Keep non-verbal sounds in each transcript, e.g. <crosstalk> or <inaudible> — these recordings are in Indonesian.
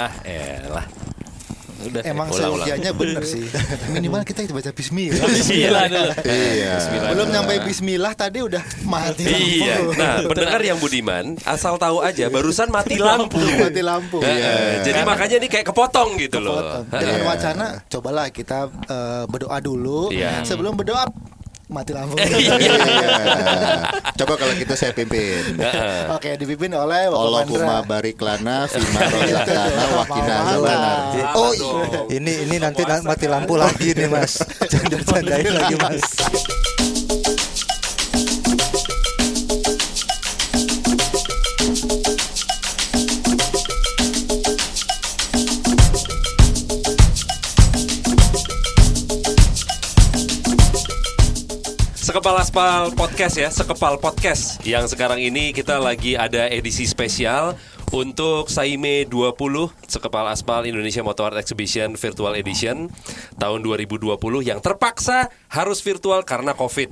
Ah, elah. Udah. Emang seusianya bener <laughs> sih. Minimal kita baca Bismillah. Bismillah dulu. Iya. Belum nyampe Bismillah tadi udah mati lampu. Iya. Nah, pendengar yang budiman, asal tahu aja barusan mati lampu. mati lampu. Eh, Jadi makanya ini kayak kepotong gitu loh. Potong. Dengan wacana, cobalah kita eh, berdoa dulu. Iya. Sebelum berdoa mati lampu. Iya. <laughs> Iya. Coba kalau gitu saya pimpin. Oke, dipimpin oleh Bapak Allahumma Mandra. barik lana fima <laughs> razaqtana wa qina azabannar. Oh ini ini nanti na- mati lampu lagi nih mas. <laughs> Canda-candain lagi mas. Sekepal Aspal Podcast ya, Sekepal Podcast. Yang sekarang ini kita lagi ada edisi spesial untuk Saime 20 Sekepal Aspal Indonesia Motor Art Exhibition Virtual Edition tahun 2020 yang terpaksa harus virtual karena Covid.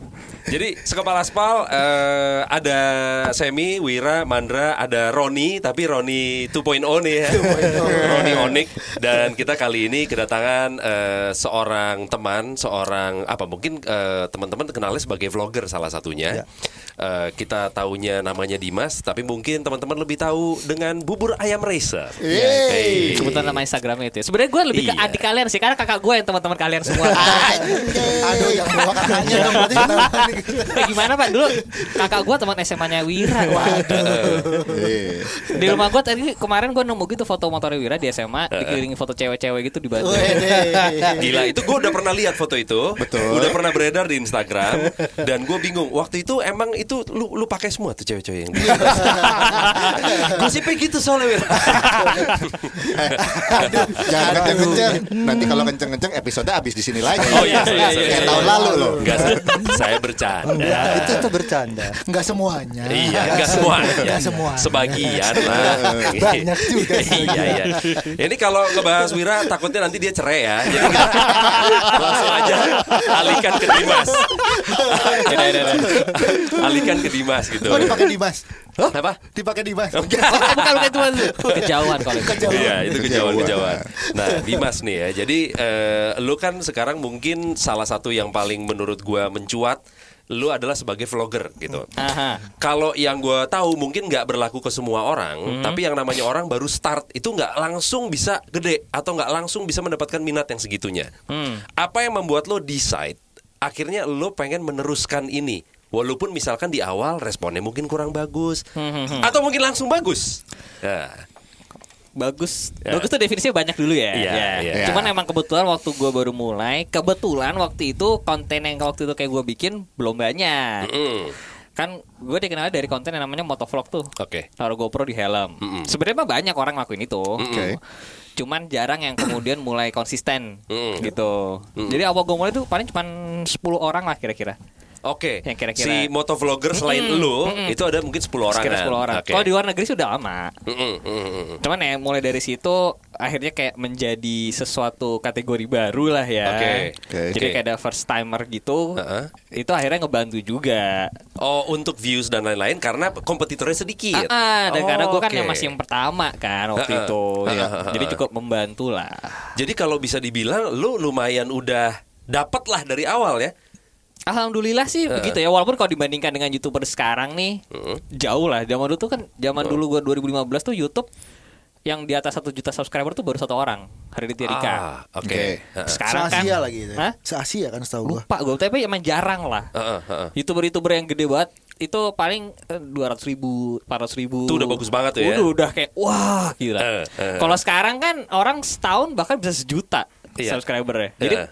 Jadi Sekepal Aspal eh, ada Semi, Wira, Mandra, ada Roni tapi Roni 2.0 nih ya. Roni Onik dan kita kali ini kedatangan eh, seorang teman, seorang apa mungkin eh, teman-teman kenalnya sebagai vlogger salah satunya. Eh, kita taunya namanya Dimas, tapi mungkin teman-teman lebih tahu dengan bubur ayam racer. Hey. Kebetulan nama Instagramnya itu. ya. Sebenarnya gue lebih ke Iya. adik kalian sih, karena kakak gue yang teman-teman kalian semua. <laughs> Aduh, yang bawa kakaknya dong. <laughs> Eh, gimana pak dulu kakak gue teman SMA-nya Wira. Waduh. Iya. Di rumah gue tadi kemarin gue nemu gitu foto motor Wira di SMA, dikelilingi foto cewek-cewek gitu di Bandung. <laughs> Gila itu gue udah pernah lihat foto itu, Betul. udah pernah beredar di Instagram dan gue bingung waktu itu emang itu lu lu pakai semua tuh cewek-cewek yang <laughs> gosipnya gitu soalnya. <laughs> Jangan kenceng-kenceng. Nanti kalau kenceng-kenceng episode habis di sini lagi. Oh iya, sorry, sorry. Kayak tahun lalu loh. Enggak, saya- saya bercanda. Enggak, itu tuh bercanda. Enggak semuanya. Iya, enggak semuanya. Enggak semua. Sebagian lah. Banyak juga iya, iya. Ini kalau ngebahas Wira takutnya nanti dia cerai ya. Jadi kita langsung aja alihkan ke Dimas. alihkan ke Dimas gitu. Oh, dipakai Dimas. Apa? Dipakai Dimas. Oh, <laughs> bukan bukan itu Mas. Kejauhan kalau itu. Iya, itu kejauhan Kejauhan. kejauhan. Nah, Dimas nih ya. Jadi eh, lu kan sekarang mungkin salah satu yang paling menurut gua mencuat lu adalah sebagai vlogger gitu. Kalau yang gua tahu mungkin nggak berlaku ke semua orang, tapi yang namanya orang baru start itu nggak langsung bisa gede atau nggak langsung bisa mendapatkan minat yang segitunya. Apa yang membuat lo decide akhirnya lo pengen meneruskan ini? Walaupun misalkan di awal responnya mungkin kurang bagus atau mungkin langsung bagus. Ya. Bagus. Ya. Bagus tuh definisinya banyak dulu ya. Iya, Ya. iya. Cuman emang kebetulan waktu gue baru mulai, kebetulan waktu itu konten yang waktu itu kayak gue bikin belum banyak. Mm. Kan gue dikenal dari konten yang namanya motovlog tuh. Oke. Taruh GoPro di helm. Mm-mm. Sebenarnya mah banyak orang ngelakuin itu. Oke. Cuman jarang yang kemudian mulai konsisten Mm. gitu. Jadi awal gue mulai tuh paling cuman 10 orang lah kira-kira. Oke. Yang kira-kira- Si motovlogger selain Mm-mm, lu mm-mm. itu ada mungkin 10 orang. Sekitar 10 orang. Oke. Kalau di luar negeri sudah lama. Mm-mm, mm-mm. Cuman ya mulai dari situ akhirnya kayak menjadi sesuatu kategori baru lah ya. Oke. Oke. Jadi Oke. kayak ada first timer gitu. Heeh. Itu akhirnya ngebantu juga. Oh, untuk views dan lain-lain karena kompetitornya sedikit. Ah, ah, dan Oh, karena gue kan yang masih yang pertama kan waktu Heeh. itu. Heeh, Ya. heeh, Jadi cukup membantu lah. Jadi kalau bisa dibilang lu lumayan udah dapat lah dari awal ya. Alhamdulillah sih begitu ya. Walaupun kalau dibandingkan dengan youtuber sekarang nih jauh lah. Zaman dulu tuh kan zaman dulu gue 2015 tuh YouTube yang di atas satu juta subscriber tuh baru satu orang Raditya Dika. Ah, oke. Oke. Heeh. Sekarang kan Se-Asia lagi itu. Hah? Se-Asia kan setahu gua. lupa gue tapi emang jarang lah. Heeh, heeh. Youtuber-youtuber yang gede banget itu paling dua ratus ribu, empat ratus ribu. Itu udah bagus banget tuh ya. Udah udah kayak wah gila. Eh, eh. Kalau sekarang kan orang setahun bahkan bisa sejuta Iya. subscribernya. Jadi Eh.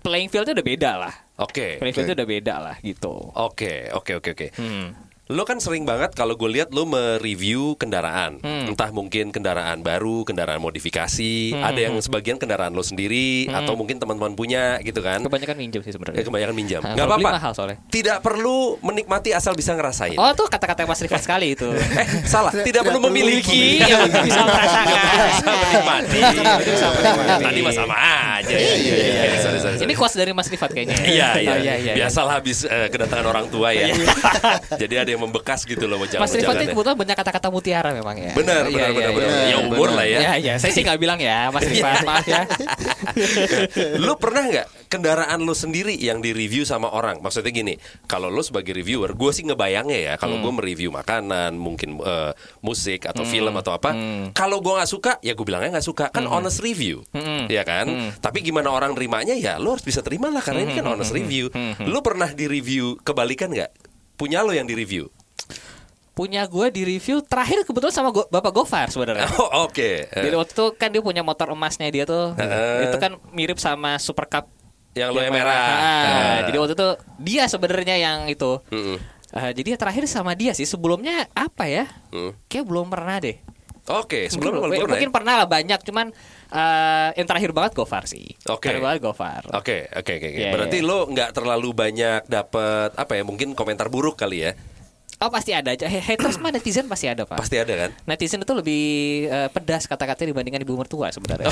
playing fieldnya udah beda lah. Oke. Playing fieldnya udah beda lah gitu. Oke, oke, oke, oke. Hmm. Lo kan sering banget kalau gue lihat lo mereview kendaraan, Hmm. entah mungkin kendaraan baru, kendaraan modifikasi, Hmm, ada yang sebagian kendaraan lo sendiri atau mungkin teman-teman punya gitu kan? Kebanyakan minjem sih Ya, sebenarnya. kebanyakan minjam. Nah, Gak kalau beli apa-apa. mahal soalnya. Tidak perlu menikmati asal bisa ngerasain. Oh tuh kata-kata Mas Rifat sekali itu. <laughs> Eh, salah. Tidak, Tidak perlu memiliki. yang bisa merasakan. menikmati. Bisa menikmati. Tadi mah sama aja. Iya, iya, iya. Ini quotes dari Mas Rifat kayaknya. Iya, iya. Oh, iya, iya. Biasalah habis eh, kedatangan orang tua ya. <laughs> Jadi ada yang yang membekas gitu loh Mas Rifat itu kebetulan banyak kata-kata mutiara memang ya. Benar, Iya, benar, iya, benar, iya, benar. iya. Ya umur lah ya. Ya, ya. Saya sih nggak bilang ya, Mas Rifat. Maaf ya. <laughs> lu pernah nggak kendaraan lu sendiri yang di review sama orang? Maksudnya gini, kalau lu sebagai reviewer, gue sih ngebayangnya ya, kalau Hmm. gue mereview makanan, mungkin eh, musik atau film atau apa, kalau gue nggak suka, ya gue bilangnya nggak suka, kan honest review, Hmm. ya kan? Tapi gimana orang nerimanya ya, lu harus bisa terima lah karena ini Hmm. kan honest review. Lu pernah di review kebalikan nggak? Punya lo yang di review? Punya gue di review terakhir kebetulan sama Go- Bapak Gofar sebenarnya. <laughs> Oh, oke. Eh, Jadi waktu itu kan dia punya motor emasnya dia tuh. Heeh. Itu kan mirip sama Super Cup yang lo yang merah. Ah, Ah. Jadi waktu itu dia sebenarnya yang itu. Mm-mm. Ah, jadi ya terakhir sama dia sih. Sebelumnya apa ya? Mm. Kayak belum pernah deh. Oke, sebelum mungkin, lo pernah ya? mungkin pernah lah banyak, cuman eh, yang terakhir banget Gofar sih. Oke. Terakhir banget Gofar. Oke, oke, oke. oke. Iya, Berarti iya. lo nggak terlalu banyak dapat apa ya? Mungkin komentar buruk kali ya? Oh pasti ada aja. Haters mah netizen pasti ada pak. Pasti ada kan? Netizen itu lebih eh, pedas kata-katanya dibandingkan ibu mertua sebenarnya.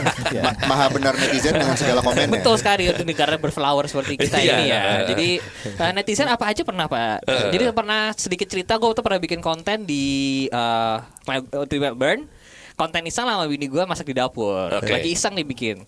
<laughs> Ma- Maha benar netizen dengan segala <laughs> komennya. Betul sekali untuk negara berflower seperti kita Iya. ini ya. Jadi eh, netizen apa aja pernah pak. Jadi pernah sedikit cerita gue tuh pernah bikin konten di eh, di Melbourne. Konten iseng lah sama bini gue masak di dapur. Oke. Lagi iseng nih bikin.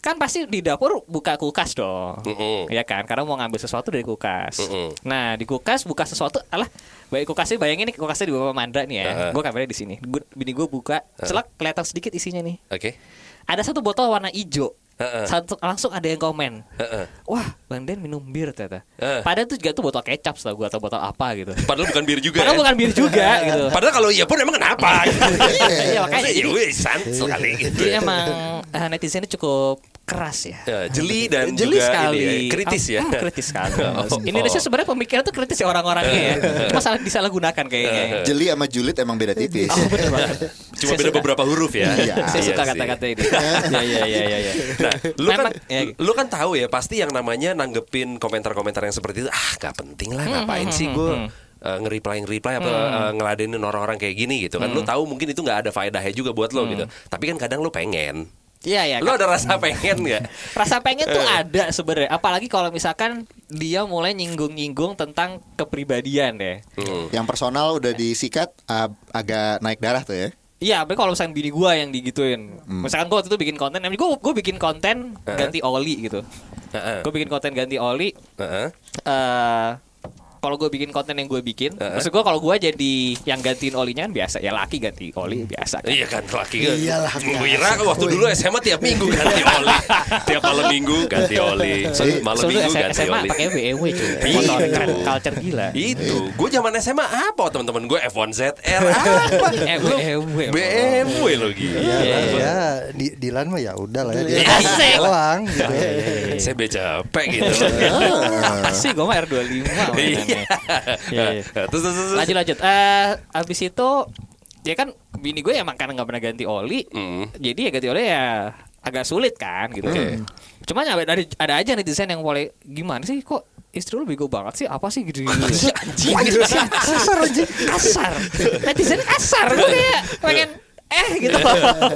Kan pasti di dapur buka kulkas dong. Mm-mm. Ya kan, karena mau ngambil sesuatu dari kulkas. Mm-mm. Nah, di kulkas buka sesuatu, alah, baik kulkasnya bayangin nih kulkasnya di bawah Mandra nih ya. Heeh. Gue kameranya di sini. Gua- Bini gue buka, celak kelihatan sedikit isinya nih. Oke. Ada satu botol warna hijau. Satu langsung ada yang komen. Heeh. Wah, Bang Den minum bir ternyata. Heeh. Padahal itu juga tuh botol kecap setahu gue atau botol apa gitu. Padahal bukan bir juga Padahal ya? bukan bir juga gitu. Padahal kalau iya pun emang kenapa? Iya, makanya ya jadi, wih, sant sekali gitu. jadi emang eh, netizen ini cukup keras ya. Ya, jeli dan Jeli juga sekali, ini ya, kritis ya. Hmm, kritis sekali. <laughs> Oh. Indonesia sebenarnya pemikiran tuh kritis ya orang-orangnya ya. <laughs> Cuma salah disalahgunakan kayaknya. ya. Jeli sama julid emang beda tipis. Oh bener banget. <laughs> Cuma Saya beda suka. beberapa huruf ya. Iya. Saya Iya suka sih. kata-kata ini. Iya iya iya iya. iya. Nah, lu kan Memang, ya. lu kan tahu ya pasti yang namanya nanggepin komentar-komentar yang seperti itu ah gak penting lah Hmm, ngapain sih gue nge-reply nge-reply apa eh, ngeladenin orang-orang kayak gini gitu kan lu Hmm. tahu mungkin itu nggak ada faedahnya juga buat lo gitu tapi kan kadang lu pengen Iya ya. lu ada rasa pengen nggak <laughs> Rasa pengen tuh Eh. ada sebenarnya. Apalagi kalau misalkan dia mulai nyinggung-nyinggung tentang kepribadian deh. Hmm. Yang personal udah disikat ah, agak naik darah tuh ya. Iya, tapi kalau misalkan bini gua yang digituin. Misalkan gua waktu itu bikin konten, gua gua bikin konten ganti oli gitu. Heeh. Gua bikin konten ganti oli Heeh. eh kalau gue bikin konten yang gue bikin, maksud gue kalau gue jadi yang gantiin olinya kan biasa, ya laki ganti oli biasa. Kan? Iya kan laki kan. Iyalah, kira waktu dulu SMA tiap minggu ganti <laughs> oli. tiap malam minggu ganti oli. Malam minggu SMA, ganti SMA oli. pakai BMW cuy, Iya. motor keren, culture gila. Itu, gue zaman SMA apa teman-teman gue F1 ZR apa? <laughs> BMW. BMW lo gitu. Ya, Iya, ya, di Dilan mah ya udah lah ya. Iya, doang gitu. Saya be capek gitu. <laughs> Apa sih gue mah R25 iya. <laughs> Terus terus. Lanjut lanjut. Eh abis itu ya kan bini gue emang karena nggak pernah ganti oli, Hmm. jadi ya ganti oli ya agak sulit kan gitu. Oke. Cuman ada, ada ada aja netizen yang boleh gimana sih kok istri lu bego banget sih apa sih gitu gitu. <laughs> Anjing kasar anjing kasar. Netizen kasar gue kayak pengen eh <laughs> gitu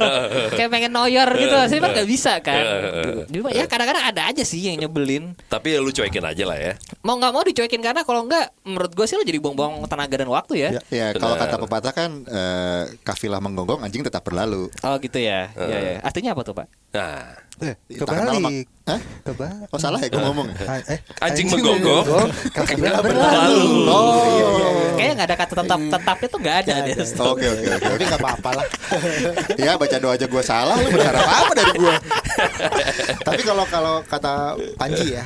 <laughs> kayak pengen noyor gitu sih kan nggak bisa kan <laughs> jadi ya kadang-kadang ada aja sih yang nyebelin Tapi ya lu cuekin aja lah ya. mau nggak mau dicuekin karena kalau nggak menurut gue sih lo jadi buang-buang tenaga dan waktu ya Ya kalau Benar. kata pepatah kan eh, kafilah menggonggong anjing tetap berlalu. oh gitu ya ya, ya. artinya apa tuh pak Nah, Eh, kebalik. Hah? Kebalik. Oh salah ya gue ngomong. Ah, Eh, Anjing menggonggong, kakinya berlalu. Oh. kayaknya nggak ada kata tetap tetapnya tuh nggak ada deh Oke oke oke. Tapi nggak apa-apa lah. <laughs> Ya baca doa aja gue salah, lu berharap apa dari gue? <laughs> Tapi kalau kalau kata Panji ya,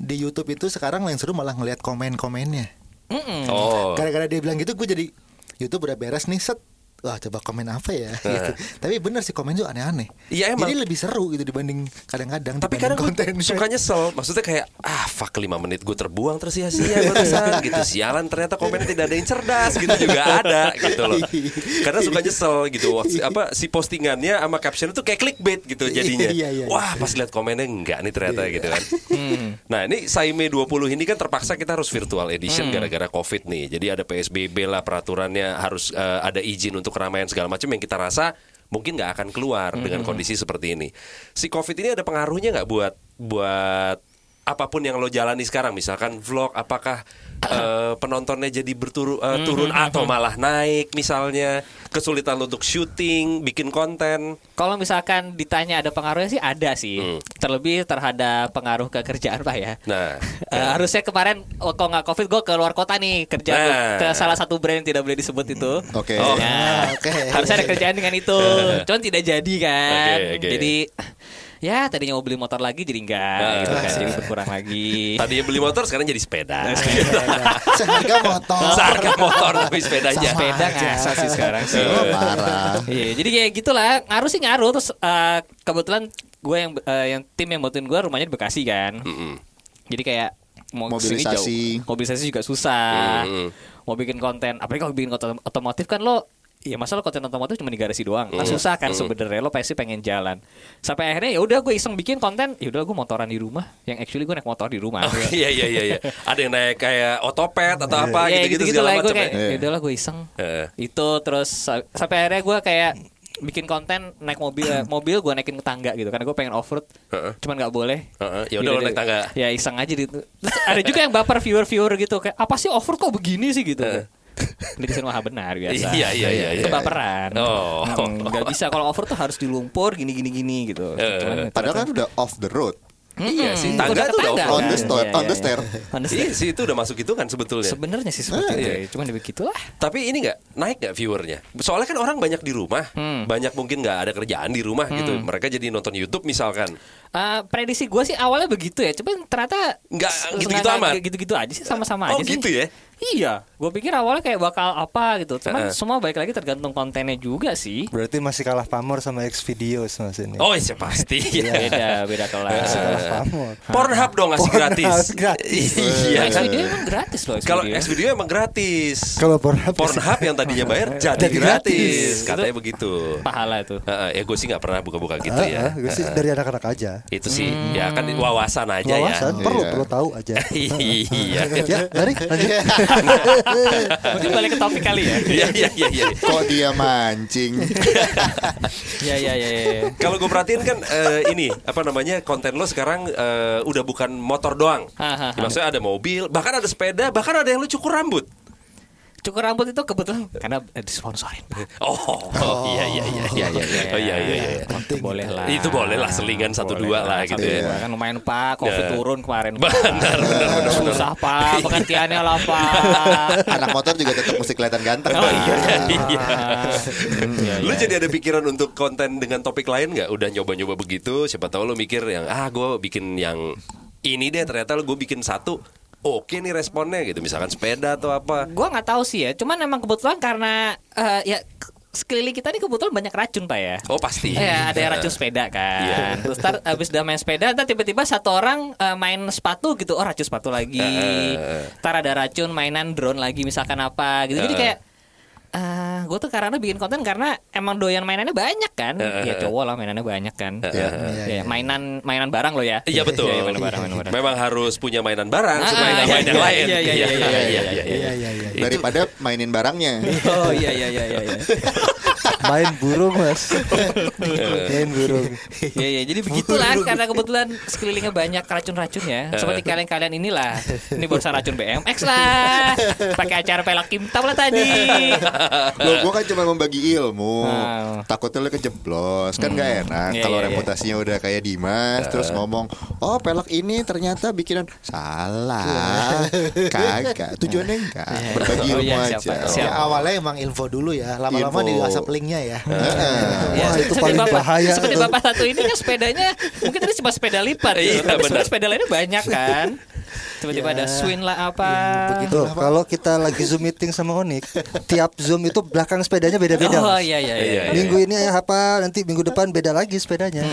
di YouTube itu sekarang yang seru malah ngelihat komen-komennya. Mm-mm. oh. Gara-gara dia bilang gitu, gue jadi YouTube udah beres nih set. Wah coba komen apa ya? Gitu. <laughs> Tapi bener sih komen tuh aneh-aneh. Iya, emang. Jadi lebih seru gitu dibanding kadang-kadang Tapi dibanding kadang konten. <laughs> gue suka nyesel Maksudnya kayak Ah fuck 5 menit gue terbuang tersia-sia barusan <laughs> gitu. Sialan ternyata komennya tidak ada yang cerdas Gitu juga ada gitu loh. Karena suka nyesel gitu. Waktu- Apa si postingannya sama caption itu kayak clickbait gitu jadinya. Iya, iya, iya. Wah pas lihat komennya enggak nih ternyata gitu kan. Nah ini Saime 20 ini kan terpaksa kita harus virtual edition Gara-gara covid nih. Jadi ada PSBB lah peraturannya Harus eh, ada izin untuk keramaian segala macam Yang kita rasa mungkin nggak akan keluar dengan kondisi seperti ini. Si COVID ini ada pengaruhnya nggak buat buat apa pun yang lo jalani sekarang, misalkan vlog, apakah eh, penontonnya jadi berturun eh, turun atau malah naik, misalnya kesulitan untuk syuting, bikin konten. Kalau misalkan ditanya ada pengaruhnya sih ada sih. Hmm. Terlebih terhadap pengaruh ke kerjaan pak ya. Nah, Eh, harusnya kemarin oh, kalau nggak covid gue ke luar kota nih kerja Nah. ke salah satu brand yang tidak boleh disebut itu. Oke. Oh. Ya, Oke. harusnya ada kerjaan dengan itu. <laughs> Cuman tidak jadi kan. Oke, oke. Jadi ya tadinya mau beli motor lagi jadi enggak Nah. gitu kan. Jadi berkurang lagi. tadinya beli motor sekarang jadi sepeda. <laughs> Seharga motor. Seharga motor tapi sepedanya. Sama Sepeda aja. nggak sih sekarang sih. Oh, parah. Iya, jadi kayak gitulah. Ngaruh sih ngaruh terus eh, kebetulan gue yang eh, yang tim yang bantuin gue rumahnya di Bekasi kan. Mm-mm. Jadi kayak mau Mobilisasi. jauh. Mobilisasi juga susah. Mm. Mau bikin konten, apalagi kalau bikin konten otomotif kan lo Ya masa lo konten otomotif cuma di garasi doang Kan susah kan sebenarnya lo pasti pengen jalan Sampai akhirnya ya udah gue iseng bikin konten Ya udah gue motoran di rumah Yang actually gue naik motor di rumah Oh, iya iya iya iya. Ada yang naik kayak otopet atau apa Ya gitu-gitu gitu-gitu segala lah gue macam. kayak ya. Ya udahlah gue iseng Heeh. Itu terus sa- Sampai akhirnya gue kayak bikin konten naik mobil mobil gue naikin ke tangga gitu karena gue pengen off road Heeh. cuman nggak boleh Heeh, ya udah lo Gitu naik deh. tangga. ya iseng aja gitu ada juga yang baper viewer viewer gitu kayak apa sih off road kok begini sih gitu Heeh. Netizen mah benar biasa Iya, iya, iya, iya. kebaperan Oh. Hmm, nggak bisa kalau road tuh harus di lumpur gini gini gini gitu Eh, Cuman Padahal kan udah off the road. Iya sih, tangga tuh udah On the Iya, on iya, the iya. stair. The Iya stair. sih itu udah masuk itu kan sebetulnya. sebenarnya sih seperti itu iya. ya. cuman ya begitulah Tapi ini nggak naik nggak viewernya? Soalnya kan orang banyak di rumah, Hmm. banyak mungkin nggak ada kerjaan di rumah gitu. Mereka jadi nonton YouTube misalkan. Eh, prediksi gue sih awalnya begitu ya, cuman ternyata Nggak gitu-gitu amat. Gitu-gitu aja sih, sama-sama Oh aja sih. gitu ya? Iya, gue pikir awalnya kayak bakal apa gitu. Cuman Heeh. semua balik lagi tergantung kontennya juga sih. Berarti masih kalah pamor sama X videos mas ini. Oh iya pasti. <laughs> Beda, beda kelas. Masih kalah pamor. Pornhub dong ngasih Pornhub gratis. <laughs> gratis. iya X kan. video emang gratis loh. Kalau. X video emang gratis. Kalau Pornhub Pornhub yang tadinya bayar <laughs> jadi gratis. gratis. Katanya begitu. pahala itu. Heeh, ya gue sih nggak pernah buka-buka gitu Ah, ya. gue sih dari anak-anak aja. Itu sih ya kan wawasan aja Wawasan ya. perlu Iya. perlu tahu aja. Iya. ya, dari lanjut. Mungkin balik ke topik kali ya. Iya iya iya iya. Kok dia mancing? Iya, iya, iya, iya. Kalau gue perhatiin kan eh, ini apa namanya konten lo sekarang eh, udah bukan motor doang. Hahaha. Ya, maksudnya ada mobil, bahkan ada sepeda, bahkan ada yang lo cukur rambut. Cukur rambut itu kebetulan karena eh, disponsorin. <laughs> Oh, iya iya iya iya iya. Oh iya iya iya. Itu boleh lah. Itu boleh lah, selingan satu Boleh dua lah gitu ya. dua. Kan lumayan Pak, Covid Ya. turun kemarin. Pak. Benar, benar, benar. Susah Pak, <laughs> pengertiannya lah Pak. Anak motor juga tetap mesti kelihatan ganteng. Oh Pak. iya. Iya. <laughs> Iya, Lu iya. jadi ada pikiran untuk konten dengan topik lain nggak? Udah nyoba-nyoba begitu, siapa tahu lu mikir yang ah gue bikin yang ini deh ternyata lu gue bikin satu oke nih responnya gitu misalkan sepeda atau apa Gua nggak tahu sih ya, cuman emang kebetulan karena eh, ya sekeliling kita ini kebetulan banyak racun pak ya. oh pasti Eh, ada yang racun sepeda <laughs> kan. Iya. Terus ntar abis udah main sepeda, ntar tiba-tiba satu orang eh, main sepatu gitu, oh racun sepatu lagi. Eh. Ntar ada racun mainan drone lagi misalkan apa gitu. Jadi Eh. kayak eh gue tuh karena bikin konten karena emang doyan mainannya banyak kan. Eh, Ya cowok lah mainannya banyak kan. Iya. Ya, mainan mainan barang lo ya. Iya <laughs> betul. Iya, mainan barang, mainan barang. Memang harus punya mainan barang Ah, supaya nggak iya, main yang iya, lain. iya, iya, iya, iya, iya, iya, Iya iya iya. Daripada mainin barangnya. Oh iya iya iya iya. <laughs> iya. Main burung mas. Main burung. Ya ya jadi begitulah karena kebetulan sekelilingnya banyak racun-racun ya. Seperti kalian-kalian inilah. Ini barusan racun BMX lah. Pakai acara pelak kimtam lah tadi. Loh, gua kan cuma membagi ilmu. Ah. Takutnya lu kejeblos, kan nggak enak. Iya, Kalau iya, iya. reputasinya udah kayak Dimas, terus ngomong, oh pelak ini ternyata bikinan salah, kagak. Tujuannya enggak, berbagi Oh, ilmu iya, aja. siapa- Ya siapa- awalnya emang info dulu ya, lama-lama Info. Di asap linknya ya. Ya, Wah, itu seperti paling bapak, bahaya Seperti tuh. bapak satu ini kan sepedanya mungkin tadi cuma sepeda lipat. Iya, gitu. Tapi benar. sebenarnya sepeda lainnya banyak kan. <laughs> Tiba-tiba ada swing lah apa. Tuh, kalau kita lagi zoom meeting sama Onik, tiap zoom itu belakang sepedanya beda-beda. Oh iya iya iya. Iya, iya. Minggu ini apa, nanti minggu depan beda lagi sepedanya.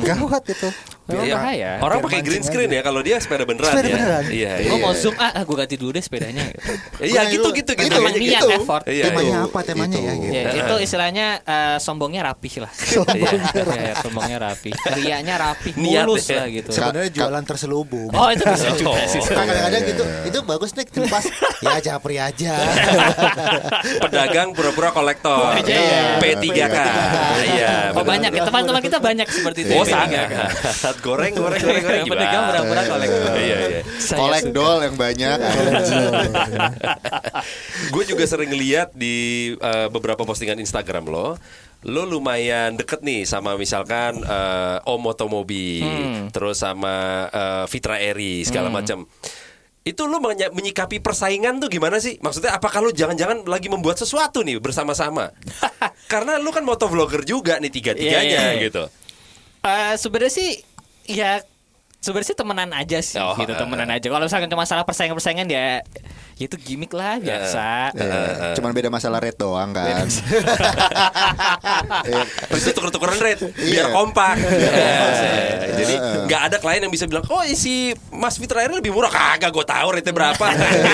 Gawat itu. Memang Iya. bahaya. Orang pakai green screen aja. ya kalau dia sepeda beneran Sepeda ya. beneran. Iya, Gue iya. mau zoom ah, gue ganti dulu deh sepedanya. Gitu. Iya gitu lu- gitu itu gitu. Emang gitu. niat effort. Iya, temanya iya. apa temanya ya? Gitu. Ya, itu istilahnya eh, sombongnya rapih lah. <laughs> Sombongnya Iya, iya, sombongnya rapih. Riaknya rapih, Niat mulus ya. lah gitu. Sebenarnya jualan terselubung. Oh itu bisa juga <laughs> kadang-kadang gitu itu bagus nih pas ya japri aja <laughs> Pedagang pura-pura kolektor. Aja ya. P3K. Iya. Oh banyak ya teman-teman kita banyak seperti itu. Oh sangat. P3K. goreng, goreng, goreng, goreng. Pedagang pura-pura kolektor. Iya, iya. Kolek dol yang banyak. Gue juga sering lihat di eh, beberapa postingan Instagram lo, lo lumayan deket nih sama misalkan eh, Om Otomobi, terus sama eh, Fitra Eri segala macam. Itu lo menya- menyikapi persaingan tuh gimana sih? Maksudnya apakah lo jangan-jangan lagi membuat sesuatu nih bersama-sama? <laughs> Karena lo kan motovlogger juga nih tiga-tiganya Iya, iya, iya. gitu. Eh, sebenarnya sih ya sebenarnya sih temenan aja sih Oh, gitu eh, temenan aja. Kalau misalkan cuma masalah persaingan-persaingan ya ya itu gimmick lah biasa. Eh, Cuman beda masalah rate doang kan. Terus <laughs> itu tuker-tukeran rate biar Iya. kompak. Eh, Jadi nggak ada klien yang bisa bilang, oh si Mas Fitra Eri lebih murah. Kagak, gue tahu rate berapa.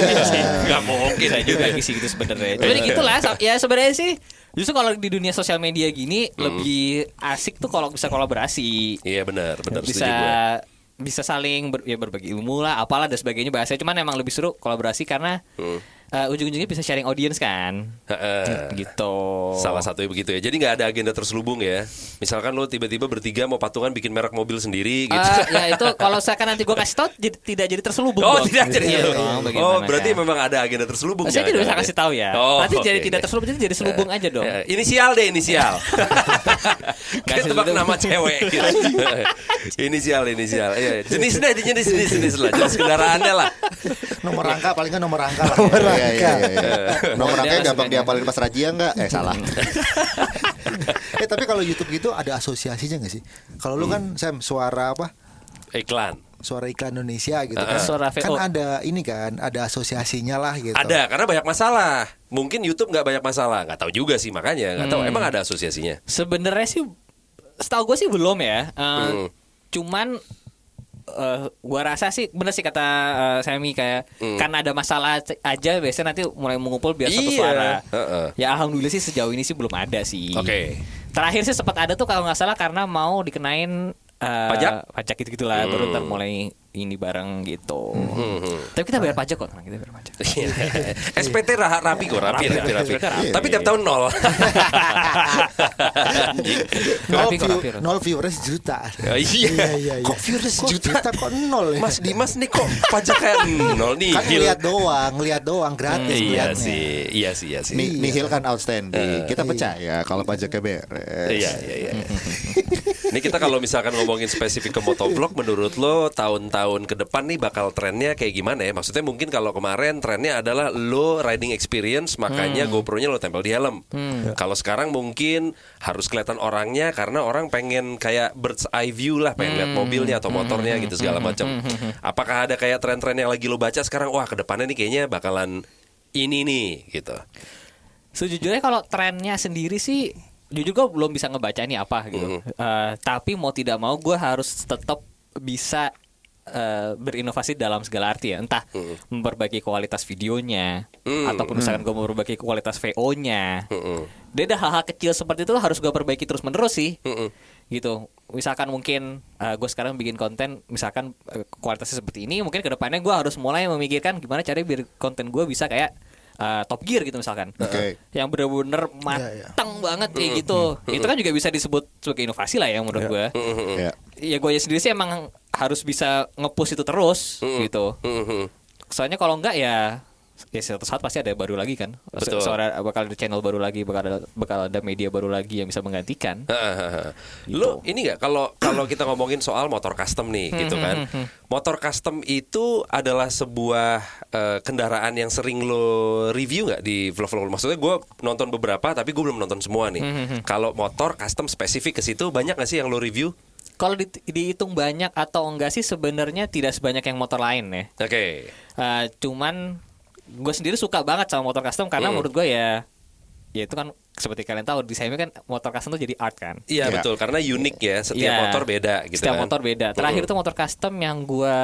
<laughs> Nggak mungkin. Bisa juga sih gitu sebenarnya. Tapi gitulah ya sebenarnya sih justru kalau di dunia sosial media gini lebih asik tuh kalau bisa kolaborasi. Iya benar, benar. Bisa. Bisa saling ber- ya berbagi ilmu lah apalah dan sebagainya bahasa cuman emang lebih seru kolaborasi karena eh, ujung-ujungnya bisa sharing audience kan Heeh. gitu Salah satunya begitu ya. Jadi nggak ada agenda terselubung ya. Misalkan lo tiba-tiba bertiga mau patungan bikin merek mobil sendiri gitu. Eh, ya itu kalau misalkan nanti gue kasih tau jadi, tidak jadi terselubung Oh dong. tidak jadi Iya terselubung. dong, Oh berarti kan? memang ada agenda terselubung. saya tidak bisa kasih tahu ya Oh, nanti jadi oke. tidak terselubung jadi jadi selubung aja dong Eh, inisial deh inisial. <laughs> Kayak tebak nama cewek. Gitu. <laughs> inisial inisial. Iya, jenis deh jenis jenis jenis lah. Jenis kendaraannya lah. nomor angka paling kan nomor angka lah Iya, iya, iya, iya. Nomor Dia angkanya lah gampang diapalin pas rajia enggak? Eh salah. <laughs> eh tapi kalau YouTube gitu ada asosiasinya nggak sih kalau lu kan Sam suara apa Iklan. suara iklan Indonesia gitu kan Suara kan VO. ada ini kan ada asosiasinya lah gitu Ada karena banyak masalah. Mungkin YouTube nggak banyak masalah. Nggak tahu juga sih makanya. Nggak tahu. Emang ada asosiasinya. sebenarnya sih setahu gue sih belum ya Eh, Hmm. cuman eh gua rasa sih bener sih kata eh, Semi kayak karena ada masalah aja biasanya nanti mulai mengumpul biar satu Iya. suara. Heeh. Ya alhamdulillah sih sejauh ini sih belum ada sih. Oke. Terakhir sih sempat ada tuh kalau nggak salah karena mau dikenain eh, Pajak? pajak gitu gitulah baru ntar mulai ini bareng gitu. Hmm. Tapi kita bayar pajak kok, tenang, kita bayar pajak. SPT rah- rapi kok, rapi, rapi, rapi. Tapi tiap tahun nol. <laughs> Nol, view, nol viewers juta Ya, iya. Kok viewers Kok juta? kok nol ya Mas Dimas nih kok pajak kayak nol nih. kan ngeliat doang ngeliat doang gratis Iya ngeliatnya. sih, iya sih, iya sih. Nih, nihil kan outstanding. Kita percaya kalau pajaknya beres. Iya, iya, iya. <laughs> Ini kita kalau misalkan ngomongin spesifik ke motovlog, menurut lo tahun-tahun ke depan nih bakal trennya kayak gimana ya? Maksudnya mungkin kalau kemarin trennya adalah lo riding experience, makanya GoPro-nya lo tempel di helm. Kalau sekarang mungkin harus kelihatan orangnya karena orang pengen kayak bird's eye view lah, pengen lihat mobilnya atau motornya gitu segala macam. Apakah ada kayak tren-tren yang lagi lo baca sekarang? Wah, ke depannya nih kayaknya bakalan ini nih gitu. Sejujurnya kalau trennya sendiri sih jujur gue belum bisa ngebaca ini apa gitu. Eh, tapi mau tidak mau gue harus tetap bisa eh, berinovasi dalam segala arti ya. Entah memperbaiki kualitas videonya Hmm. ataupun misalkan gue memperbaiki kualitas VO-nya. Mm-mm. Dia ada hal-hal kecil seperti itu harus gue perbaiki terus menerus sih. Mm-mm. Gitu. Misalkan mungkin gue sekarang bikin konten misalkan eh, kualitasnya seperti ini, mungkin ke depannya gue harus mulai memikirkan gimana caranya biar konten gue bisa kayak eh, Top Gear gitu misalkan. Oke. Yang bener-bener matang banget kayak gitu. Itu kan juga bisa disebut sebagai inovasi lah ya menurut gue. Ya. Ya gue sendiri sih emang harus bisa nge-push itu terus gitu. Mm-mm. Soalnya kalau enggak ya ya suatu saat pasti ada baru lagi kan. Betul. Suara bakal ada channel baru lagi, bakal ada bakal ada media baru lagi yang bisa menggantikan. Lo ini nggak kalau kalau kita ngomongin soal motor custom nih gitu kan. Motor custom itu adalah sebuah eh, kendaraan yang sering lo review nggak di vlog-vlog lo? Maksudnya gue nonton beberapa tapi gue belum nonton semua nih. Kalau motor custom spesifik ke situ banyak nggak sih yang lo review? Kalau di- dihitung banyak atau enggak sih sebenarnya tidak sebanyak yang motor lain ya. Oke. Eh, cuman gue sendiri suka banget sama motor custom karena menurut gue ya ya itu kan seperti kalian tahu desainnya kan motor custom tuh jadi art kan. Iya Iya. betul karena unik ya setiap Iya. motor beda gitu Setiap kan. motor beda. Terakhir tuh motor custom yang gue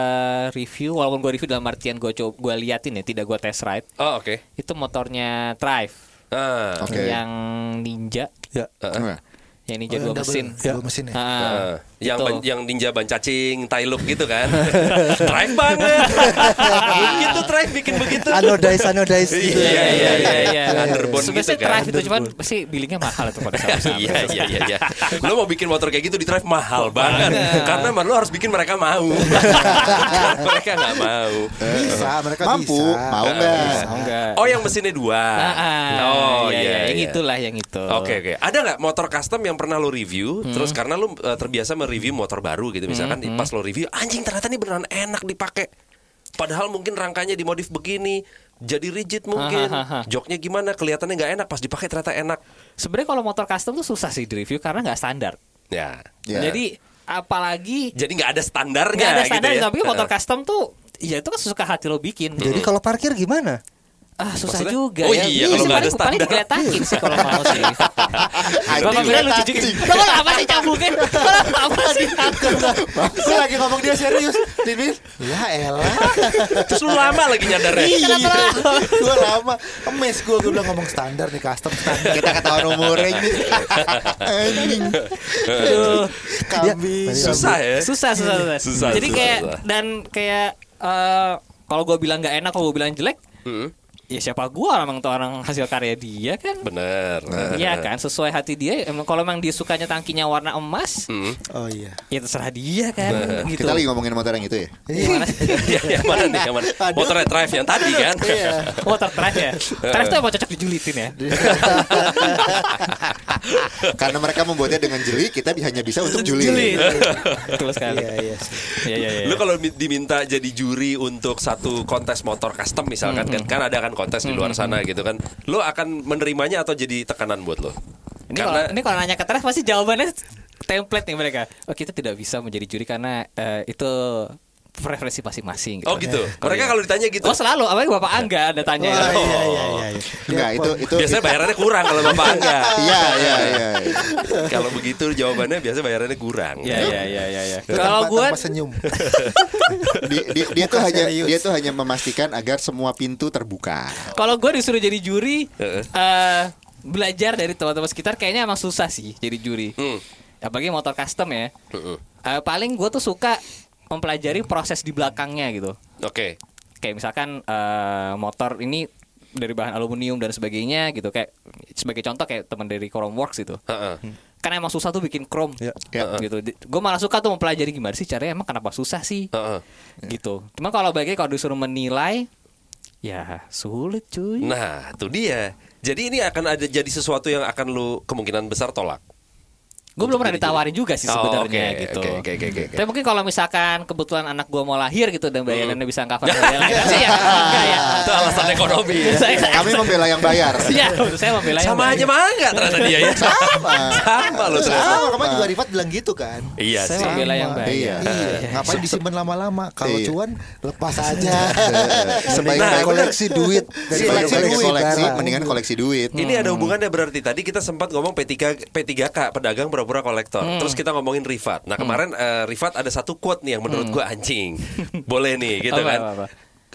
review, walaupun gue review dalam artian gue coba gue liatin ya, tidak gue test ride. Oh oke. Itu motornya Drive Ah. Oke. yang Ninja Ya. Nah, Yang ninja Oh, dua yang double, mesin. dua mesin ya. Ah, yang gitu. ban- yang ninja ban cacing, tai look gitu kan. <laughs> drive banget. begitu drive bikin begitu. Anodize anodize gitu. Iya iya iya iya. Iya. Underbone Sebenarnya gitu kan. drive itu cuman pasti billingnya mahal itu pada saat Iya iya iya iya. Lo mau bikin motor kayak gitu di drive mahal banget. Karena lo harus bikin mereka mau. <laughs> mereka nggak mau. Bisa, mereka Mampu, bisa. mau nggak? Oh, enggak. Oh yang mesinnya dua. Oh iya, iya, yang iya. itulah yang itu. Oke oke. Ada nggak motor custom yang pernah lo review, Hmm. terus karena lo uh, terbiasa mereview motor baru gitu, misalkan pas lo review, anjing ternyata ini beneran enak dipakai. Padahal mungkin rangkanya dimodif begini, jadi rigid mungkin, joknya gimana, kelihatannya nggak enak, pas dipakai ternyata enak. Sebenarnya kalau motor custom tuh susah sih di review karena nggak standar. Ya. Ya. Jadi apalagi Jadi nggak ada standarnya nggak ada standar, gitu ya. tapi motor custom tuh ya itu kan sesuka hati lo bikin. Jadi kalau parkir gimana? Ah susah Maksudnya? juga Oh ya. iya, kalau nggak ada paling, paling standar. digeletakin sih kalau mau sih. <laughs> Bapak bilang lucu juga. Lo kalau apa sih cabungin? Lo apa sih? Gue lagi ngomong dia serius. Timin, ya elah. <laughs> Terus lu lama lagi nyadarnya. Kenapa lo? gue lama emes gue gue bilang ngomong standar nih custom standar Kita ketahuan umurnya ini. Anjing. Aduh. kambing Susah ya. Susah, susah, susah. Susah, Jadi susah, kayak susah. dan kayak eh kalau gue bilang nggak enak, kalau gue bilang jelek, Hmm, ya siapa gua emang tuh orang hasil karya dia kan bener. Iya kan sesuai hati dia emang kalau emang dia sukanya tangkinya warna emas Hmm. oh iya ya terserah dia kan gitu Kita lagi ngomongin motor yang itu ya. Sih? Ya, yang mana nih? Yang mana? Motor drive yang tadi kan? <laughs> iya motor drive ya drive tuh emang cocok dijulitin ya <laughs> Karena mereka membuatnya dengan jeli, kita hanya bisa untuk juli. Julit. betul sekali iya iya iya iya iya Lu kalau mi- diminta jadi juri untuk satu kontes motor custom misalkan kan kan ada kan kontes di luar sana gitu kan. Lu akan menerimanya atau jadi tekanan buat lu? ini kalau ini kalau nanya ke drive pasti jawabannya <laughs> template nih mereka oh kita tidak bisa menjadi juri karena eh, itu preferensi masing-masing gitu. Oh gitu. Mereka kalau ditanya gitu. Oh selalu, apalagi Bapak Angga ada tanya. oh, ya. iya iya iya iya Enggak, itu itu Biasanya bayarannya kurang kalau Bapak enggak. Iya, iya, iya. Kalau begitu jawabannya biasanya bayarannya kurang. Iya iya iya iya. iya. Itu Kalau gue senyum Dia, dia, dia tuh hanya serius. dia tuh hanya memastikan agar semua pintu terbuka. kalau gue disuruh jadi juri Heeh. eh belajar dari teman-teman sekitar kayaknya emang susah sih jadi juri. Hmm. Apalagi motor custom ya. Heeh. Eh, paling gue tuh suka mempelajari proses di belakangnya gitu. Oke. Kayak misalkan eh, motor ini dari bahan aluminium dan sebagainya gitu kayak sebagai contoh kayak teman dari Chrome Works gitu. Heeh. Kan emang susah tuh bikin chrome Ya. Ya. gitu. Gue malah suka tuh mempelajari gimana sih caranya emang kenapa susah sih Heeh. gitu. Cuma kalau bagi kalau disuruh menilai ya sulit cuy. Nah, itu dia. Jadi ini akan ada jadi sesuatu yang akan lu kemungkinan besar tolak. Gue belum pernah ditawarin juga sih Oh, sebenarnya oke, gitu. oke, oke, oke, oke. Tapi mungkin kalau misalkan kebetulan anak gue mau lahir gitu dan bayarannya bisa <laughs> cover biaya lain sih ya enggak ya. Itu alasan ekonomi ya. Saya- Kami membela yang bayar. Iya, saya membela yang Sama aja mangga ternyata dia ya. Sama. Sama lo ternyata. sama kemarin juga Rifat bilang gitu kan Iya Saya sih. membela yang baik. Iya. Iya, ngapain disimpan lama-lama? Kalau Iya. cuan lepas aja. <laughs> Sebaik Nah, koleksi duit dari koleksi koleksi, duit, koleksi barang. mendingan koleksi duit. Ini ada hubungannya berarti tadi kita sempat ngomong P3 P3K pedagang pura-pura kolektor. Terus kita ngomongin Rifat. Nah, kemarin eh, Rifat ada satu quote nih yang menurut gua anjing. <laughs> Boleh nih gitu Apa, kan. apa, apa?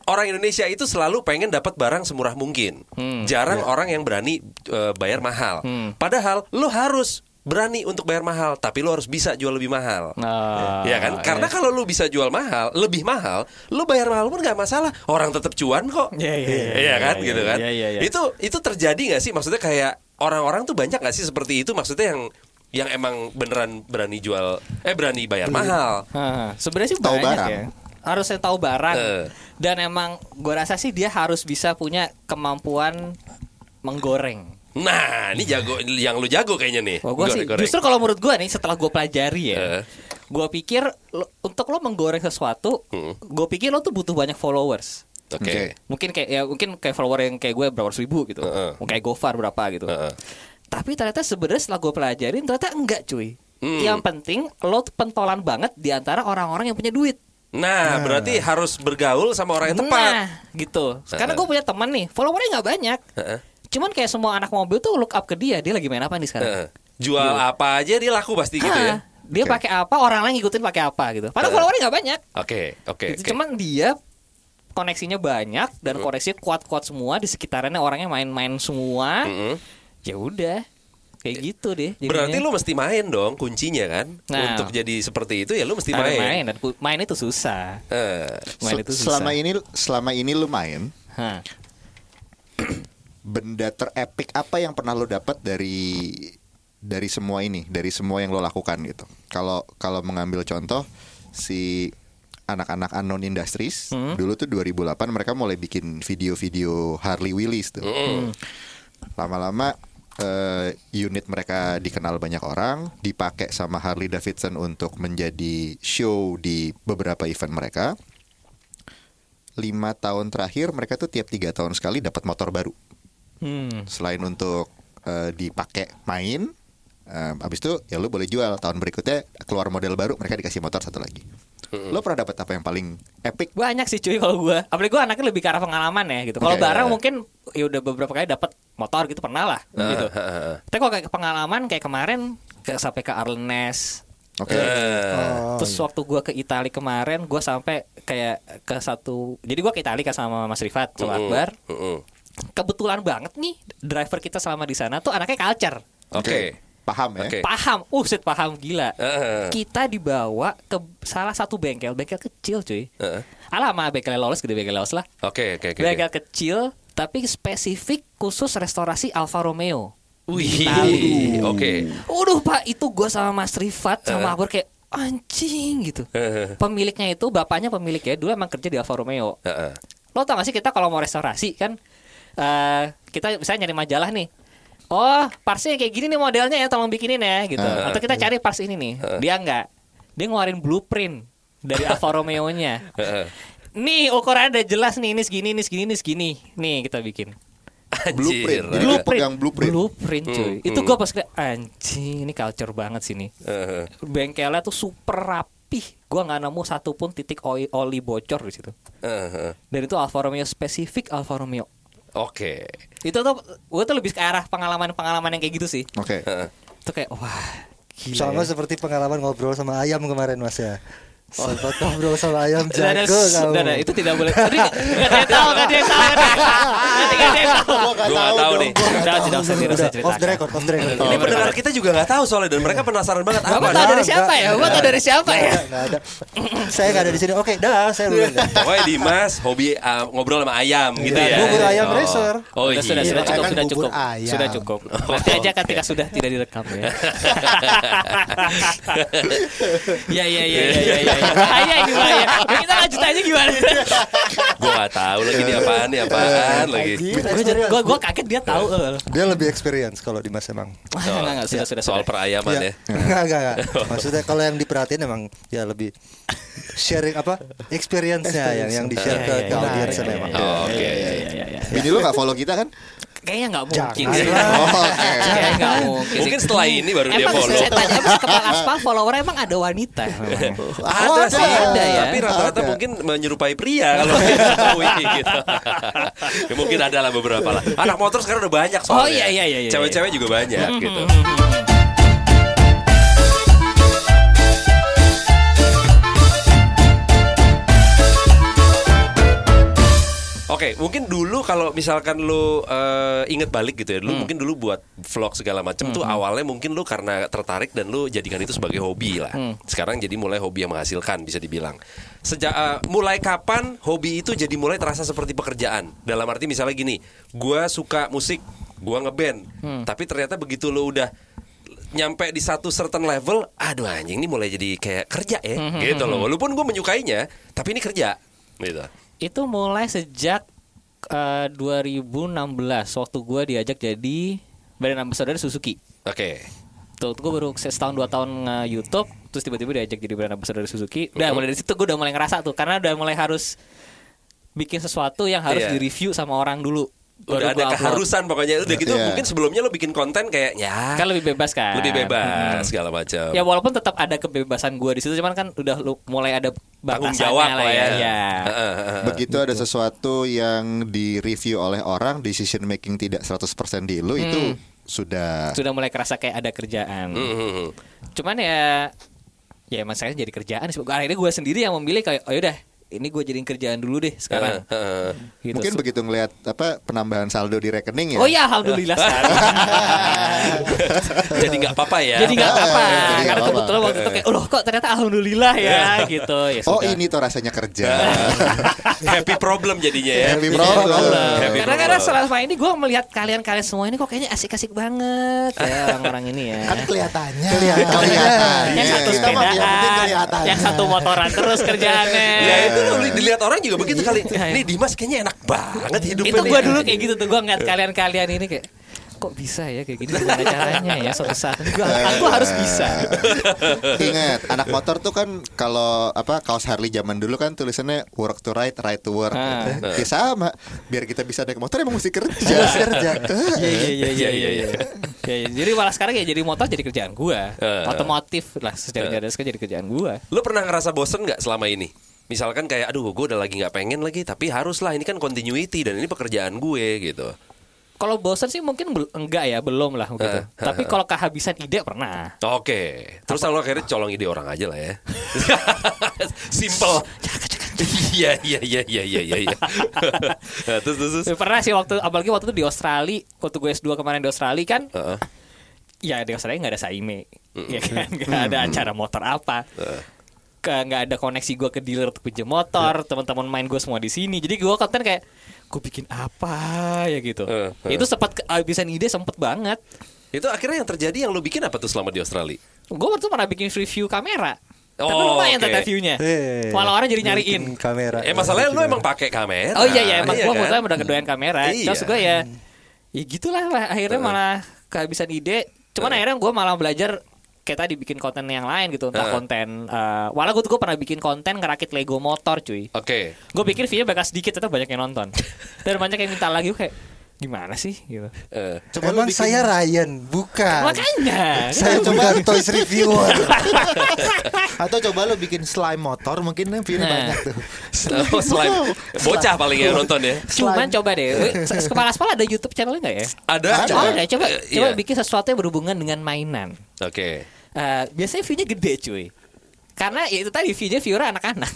Orang Indonesia itu selalu pengen dapat barang semurah mungkin. Jarang orang yang berani eh, bayar mahal. Padahal lu harus berani untuk bayar mahal, tapi lu harus bisa jual lebih mahal. Nah, ya kan? Karena kalau lu bisa jual mahal, lebih mahal, lu bayar mahal pun nggak masalah. Orang tetap cuan kok. <laughs> Iya, iya, iya, Iya kan, iya, gitu kan? iya, iya, iya. Itu itu terjadi nggak sih? Maksudnya kayak orang-orang tuh banyak nggak sih seperti itu? Maksudnya yang yang emang beneran berani jual, eh berani bayar mahal. Sebenarnya sih Tahu banyak barang. ya. Harusnya tahu barang. Eh. Dan emang gue rasa sih dia harus bisa punya kemampuan menggoreng. Nah, ini jago yang lu jago kayaknya nih. Wah, gua sih Goreng-goreng. justru kalau menurut gue nih setelah gue pelajari ya, Eh. gue pikir lo- untuk lo menggoreng sesuatu, Hmm. gue pikir lo tuh butuh banyak followers. Oke. Oke. Mungkin kayak ya mungkin kayak follower yang kayak gue berapa ratus ribu gitu, Heeh. kayak Gofar berapa gitu. Heeh. Tapi ternyata sebenarnya setelah gue pelajarin ternyata enggak cuy. Hmm. Yang penting lo pentolan banget di antara orang-orang yang punya duit. Nah, berarti harus bergaul sama orang yang tepat. Nah, gitu. Karena gue punya teman nih, followernya nggak banyak. Heeh. Cuman kayak semua anak mobil tuh look up ke dia. Dia lagi main apa nih sekarang? Jual apa aja dia laku pasti gitu ya. Ah, Dia pakai apa, orang lain ngikutin pakai apa gitu. Padahal Eh. followernya nggak banyak. Oke, oke, Gitu. oke. Cuman dia koneksinya banyak dan koneksinya kuat-kuat semua di sekitarnya orangnya main-main semua. Mm-mm. Ya udah. kayak gitu deh jadinya. Berarti lu mesti main dong kuncinya kan? Nah. untuk jadi seperti itu ya lu mesti main. main dan main itu susah. Eh, main itu susah. selama ini selama ini lu main <clears throat> benda terepik apa yang pernah lo dapat dari dari semua ini dari semua yang lo lakukan gitu? Kalau kalau mengambil contoh si anak-anak unknown industries dulu tuh 2008 mereka mulai bikin video-video Harley Willis tuh. Lama-lama eh, unit mereka dikenal banyak orang dipakai sama Harley Davidson untuk menjadi show di beberapa event mereka. Lima tahun terakhir mereka tuh tiap tiga tahun sekali dapat motor baru. Hmm. selain untuk eh, dipakai main eh, abis itu ya lu boleh jual. Tahun berikutnya keluar model baru mereka dikasih motor satu lagi lo pernah dapat apa yang paling epic banyak sih cuy kalau gue apalagi gue anaknya lebih ke arah pengalaman ya gitu kalau Oke. barang mungkin ya udah beberapa kali dapat motor gitu pernah lah gitu tapi kalau kayak pengalaman kayak kemarin kayak sampai ke Arlenes oke eh, Terus waktu gua ke Italia kemarin, gua sampai kayak ke satu. Jadi gua ke Italia kan sama Mas Rifat, sama Akbar. mm-mm. Kebetulan banget nih driver kita selama di sana tuh anaknya culture. Oke. Paham ya Oke. Paham, uh shit, paham gila. Eh. Kita dibawa ke salah satu bengkel, bengkel kecil cuy. Alah sama bengkel lolos gede bengkel lolos lah. Oke, oke, oke. Bengkel kecil tapi spesifik khusus restorasi Alfa Romeo. Wih, oke. Udah pak itu gue sama Mas Rifat sama Akbar kayak anjing gitu. Eh. Pemiliknya itu bapaknya pemiliknya dulu emang kerja di Alfa Romeo. Heeh. Lo tau gak sih kita kalau mau restorasi kan eh kita misalnya nyari majalah nih. Oh, parsnya kayak gini nih modelnya ya, tolong bikinin ya gitu. Eh. Atau kita cari pars ini nih. Dia enggak. Dia ngeluarin blueprint dari Alfa Romeo-nya. Heeh. Nih ukurannya udah jelas nih, ini segini, ini segini, ini segini. Nih kita bikin. blueprint Anjir. Jadi lo pegang blueprint Blueprint cuy. Hmm, Itu hmm. gue pas kayak anjing, ini culture banget sih nih. Heeh. Bengkelnya tuh super rapih. Gua nggak nemu satupun titik oli, oli bocor di situ. Heeh. Dan itu Alfa Romeo spesifik Alfa Romeo. Oke. Itu tuh gue tuh lebih ke arah pengalaman-pengalaman yang kayak gitu sih. oke Heeh. Itu kayak wah gila. Sama ya. seperti pengalaman ngobrol sama ayam kemarin Mas ya. Sempat ngobrol sama ayam jago kamu. udah, itu tidak boleh. Tadi nggak ada yang tahu, nggak ada yang tahu. Nanti nggak ada yang tahu. Gua nggak Gua nggak tahu nih. Udah, tidak usah, tidak usah Udah, off the record, off the record. Ini pendengar kita juga nggak tahu soalnya dan mereka penasaran banget apa. Bapak tahu dari siapa ya? Bapak tahu dari siapa ya? Nggak ada. Saya nggak ada di sini. Oke, dah, saya dulu. Pokoknya Dimas hobi uh, ngobrol sama ayam gitu Iya, ya. bubur ayam Oh. racer. Oh iya. sudah, sudah cukup, Kan sudah cukup, sudah cukup. Nanti aja ketika sudah tidak direkam ya. Ya ya ya ya ya ya. Ini bahaya. Ya, Kita lanjut aja gimana? Gua nggak tahu lagi ini apaan nih apaan lagi. Gue gue kaget dia tahu. Dia lebih experience kalau di Mas emang. Enggak enggak sudah sudah Soal perayaman ya. <laughs> Enggak, enggak, enggak. Maksudnya kalau yang diperhatiin emang ya lebih sharing apa? Experience-nya yang yang di-share Iya, ke, iya, ke iya, audiens iya, memang. Oh, Oke. bini lo nggak follow kita kan Kayaknya nggak mungkin <laughs> oh, oke Kayaknya nggak mungkin. Mungkin setelah ini baru dia Emang follow. saya tanya emang kepala aspal follower emang ada wanita? Ada Oh, sih, ada ya. tapi rata-rata Ada. mungkin menyerupai pria kalau kita tahu ini gitu. Ya, mungkin ada lah beberapa lah. Anak motor sekarang udah banyak soalnya. Oh, iya, iya, iya, iya. Cewek-cewek juga banyak gitu. Oke, mungkin dulu kalau misalkan lu eh, inget balik gitu ya, Hmm. dulu mungkin dulu buat vlog segala macam tuh awalnya mungkin lu karena tertarik dan lu jadikan itu sebagai hobi lah. Hmm. Sekarang jadi mulai hobi yang menghasilkan bisa dibilang. Sejak eh, mulai kapan hobi itu jadi mulai terasa seperti pekerjaan? Dalam arti misalnya gini, gua suka musik, gua ngeband, Hmm. tapi ternyata begitu lu udah nyampe di satu certain level, aduh anjing ini mulai jadi kayak kerja ya, Hmm, gitu loh. Walaupun gue menyukainya, tapi ini kerja, gitu. Itu mulai sejak eh, 2016 waktu gue diajak jadi brand ambassador Suzuki. Oke. Tuh, gue baru setahun dua tahun nge YouTube, terus tiba-tiba diajak jadi brand ambassador Suzuki. Udah mulai dari situ gue udah mulai ngerasa tuh, karena udah mulai harus bikin sesuatu yang harus Iya. di-review sama orang dulu. Baru Udah ada gua upload. keharusan pokoknya udah gitu Iya. mungkin sebelumnya lo bikin konten kayak ya Kan lebih bebas kan. lebih bebas Hmm. segala macam. Ya walaupun tetap ada kebebasan gue di situ, cuman kan udah lu mulai ada Tanggung jawab lah ya. ya. ya. Heeh, heeh. begitu ada sesuatu yang di review oleh orang decision making tidak 100% di lu itu sudah Sudah mulai kerasa kayak ada kerjaan. Hmm, hmm, hmm. Cuman ya ya emang saya jadi kerjaan sih. Akhirnya gue sendiri yang memilih kayak oh yaudah ini gue jadiin kerjaan dulu deh sekarang. Heeh. Gitu. Mungkin begitu ngelihat apa penambahan saldo di rekening ya. Oh ya alhamdulillah sekarang. <laughs> Jadi nggak apa-apa ya. Jadi nggak apa-apa. Karena apa-apa. kebetulan waktu itu kayak, loh kok ternyata alhamdulillah ya gitu. Ya Oh sudah. ini tuh rasanya kerja. <laughs> Happy problem jadinya ya. Happy problem. Happy Karena problem. karena selama ini gue melihat kalian-kalian semua ini kok kayaknya asik-asik banget ya orang-orang ini ya. Kan kelihatannya. Kelihatan. yang satu sepedaan, kelihatan. yang satu motoran terus kerjaannya. Ya itu loh, dilihat orang juga begitu kali. Nih Dimas kayaknya enak banget hidupnya. itu gue dulu kayak gitu tuh gue ngeliat kalian-kalian ini kayak kok bisa ya kayak gini gimana caranya ya suatu saat aku harus bisa Ingat, anak motor tuh kan kalau apa kaos Harley zaman dulu kan tulisannya work to ride, ride to work. Ah. Ya sama. Biar kita bisa naik motor emang mesti kerja. kerja. Iya iya iya iya iya. iya. Ya, ya. Jadi malah sekarang ya jadi motor jadi kerjaan gua. Eh. Otomotif lah secara garis jadi kerjaan gua. Lu pernah ngerasa bosen nggak selama ini? Misalkan kayak, aduh gue udah lagi nggak pengen lagi, tapi harus lah ini kan continuity dan ini pekerjaan gue gitu. Kalau bosan sih mungkin enggak ya, belum lah gitu. Eh, Tapi kalau kehabisan ide pernah. Oke, terus lalu akhirnya colong ide orang aja lah ya. <laughs> Simple. <laughs> Iya iya iya iya iya iya. iya. <laughs> Terus terus. terus. Ya, pernah sih waktu apalagi waktu itu di Australia, waktu gue S2 kemarin di Australia kan Heeh. ya di Australia nggak ada Saime. Ya kan, nggak ada acara motor apa. Nggak ada koneksi gue ke dealer untuk pinjam motor, teman-teman main gue semua di sini. Jadi gue konten kayak gue bikin apa ya gitu. Eh, eh. Itu sempat kehabisan ide sempet banget. Itu akhirnya yang terjadi yang lu bikin apa tuh selama di Australia? Gue waktu pernah bikin review kamera. Tapi Oh, lumayan oke. tata view-nya. Eh, Malah orang jadi nyariin. kamera. Eh masalahnya lu emang pakai kamera. Oh iya ya, emang Iya gue kan? udah kedoyan kamera. Iya. Terus gue ya, ya gitulah lah. Akhirnya malah kehabisan ide. Cuman akhirnya gue malah belajar kayak tadi bikin konten yang lain gitu. Entah Eh. konten. eh walau gue tuh gue pernah bikin konten ngerakit Lego motor cuy. Oke. Gue pikir view bakal sedikit, tetap banyak yang nonton. <laughs> Dan banyak yang minta lagi gue kayak gimana sih gitu. Eh, Coba lu Emang bikin- saya Ryan, bukan. Makanya. Saya bukan toys reviewer. <laughs> Atau coba lu bikin slime motor mungkin view-nya Nah. banyak tuh. oh, slime. Bocah paling yang nonton ya. Cuman coba deh, kepala aspal ada YouTube channelnya nggak ya? Ada. Oh, ada. Coba Eh, coba iya. bikin sesuatu yang berhubungan dengan mainan. Oke. Eh, biasanya view-nya gede cuy. Karena ya itu tadi view-nya viewer anak-anak.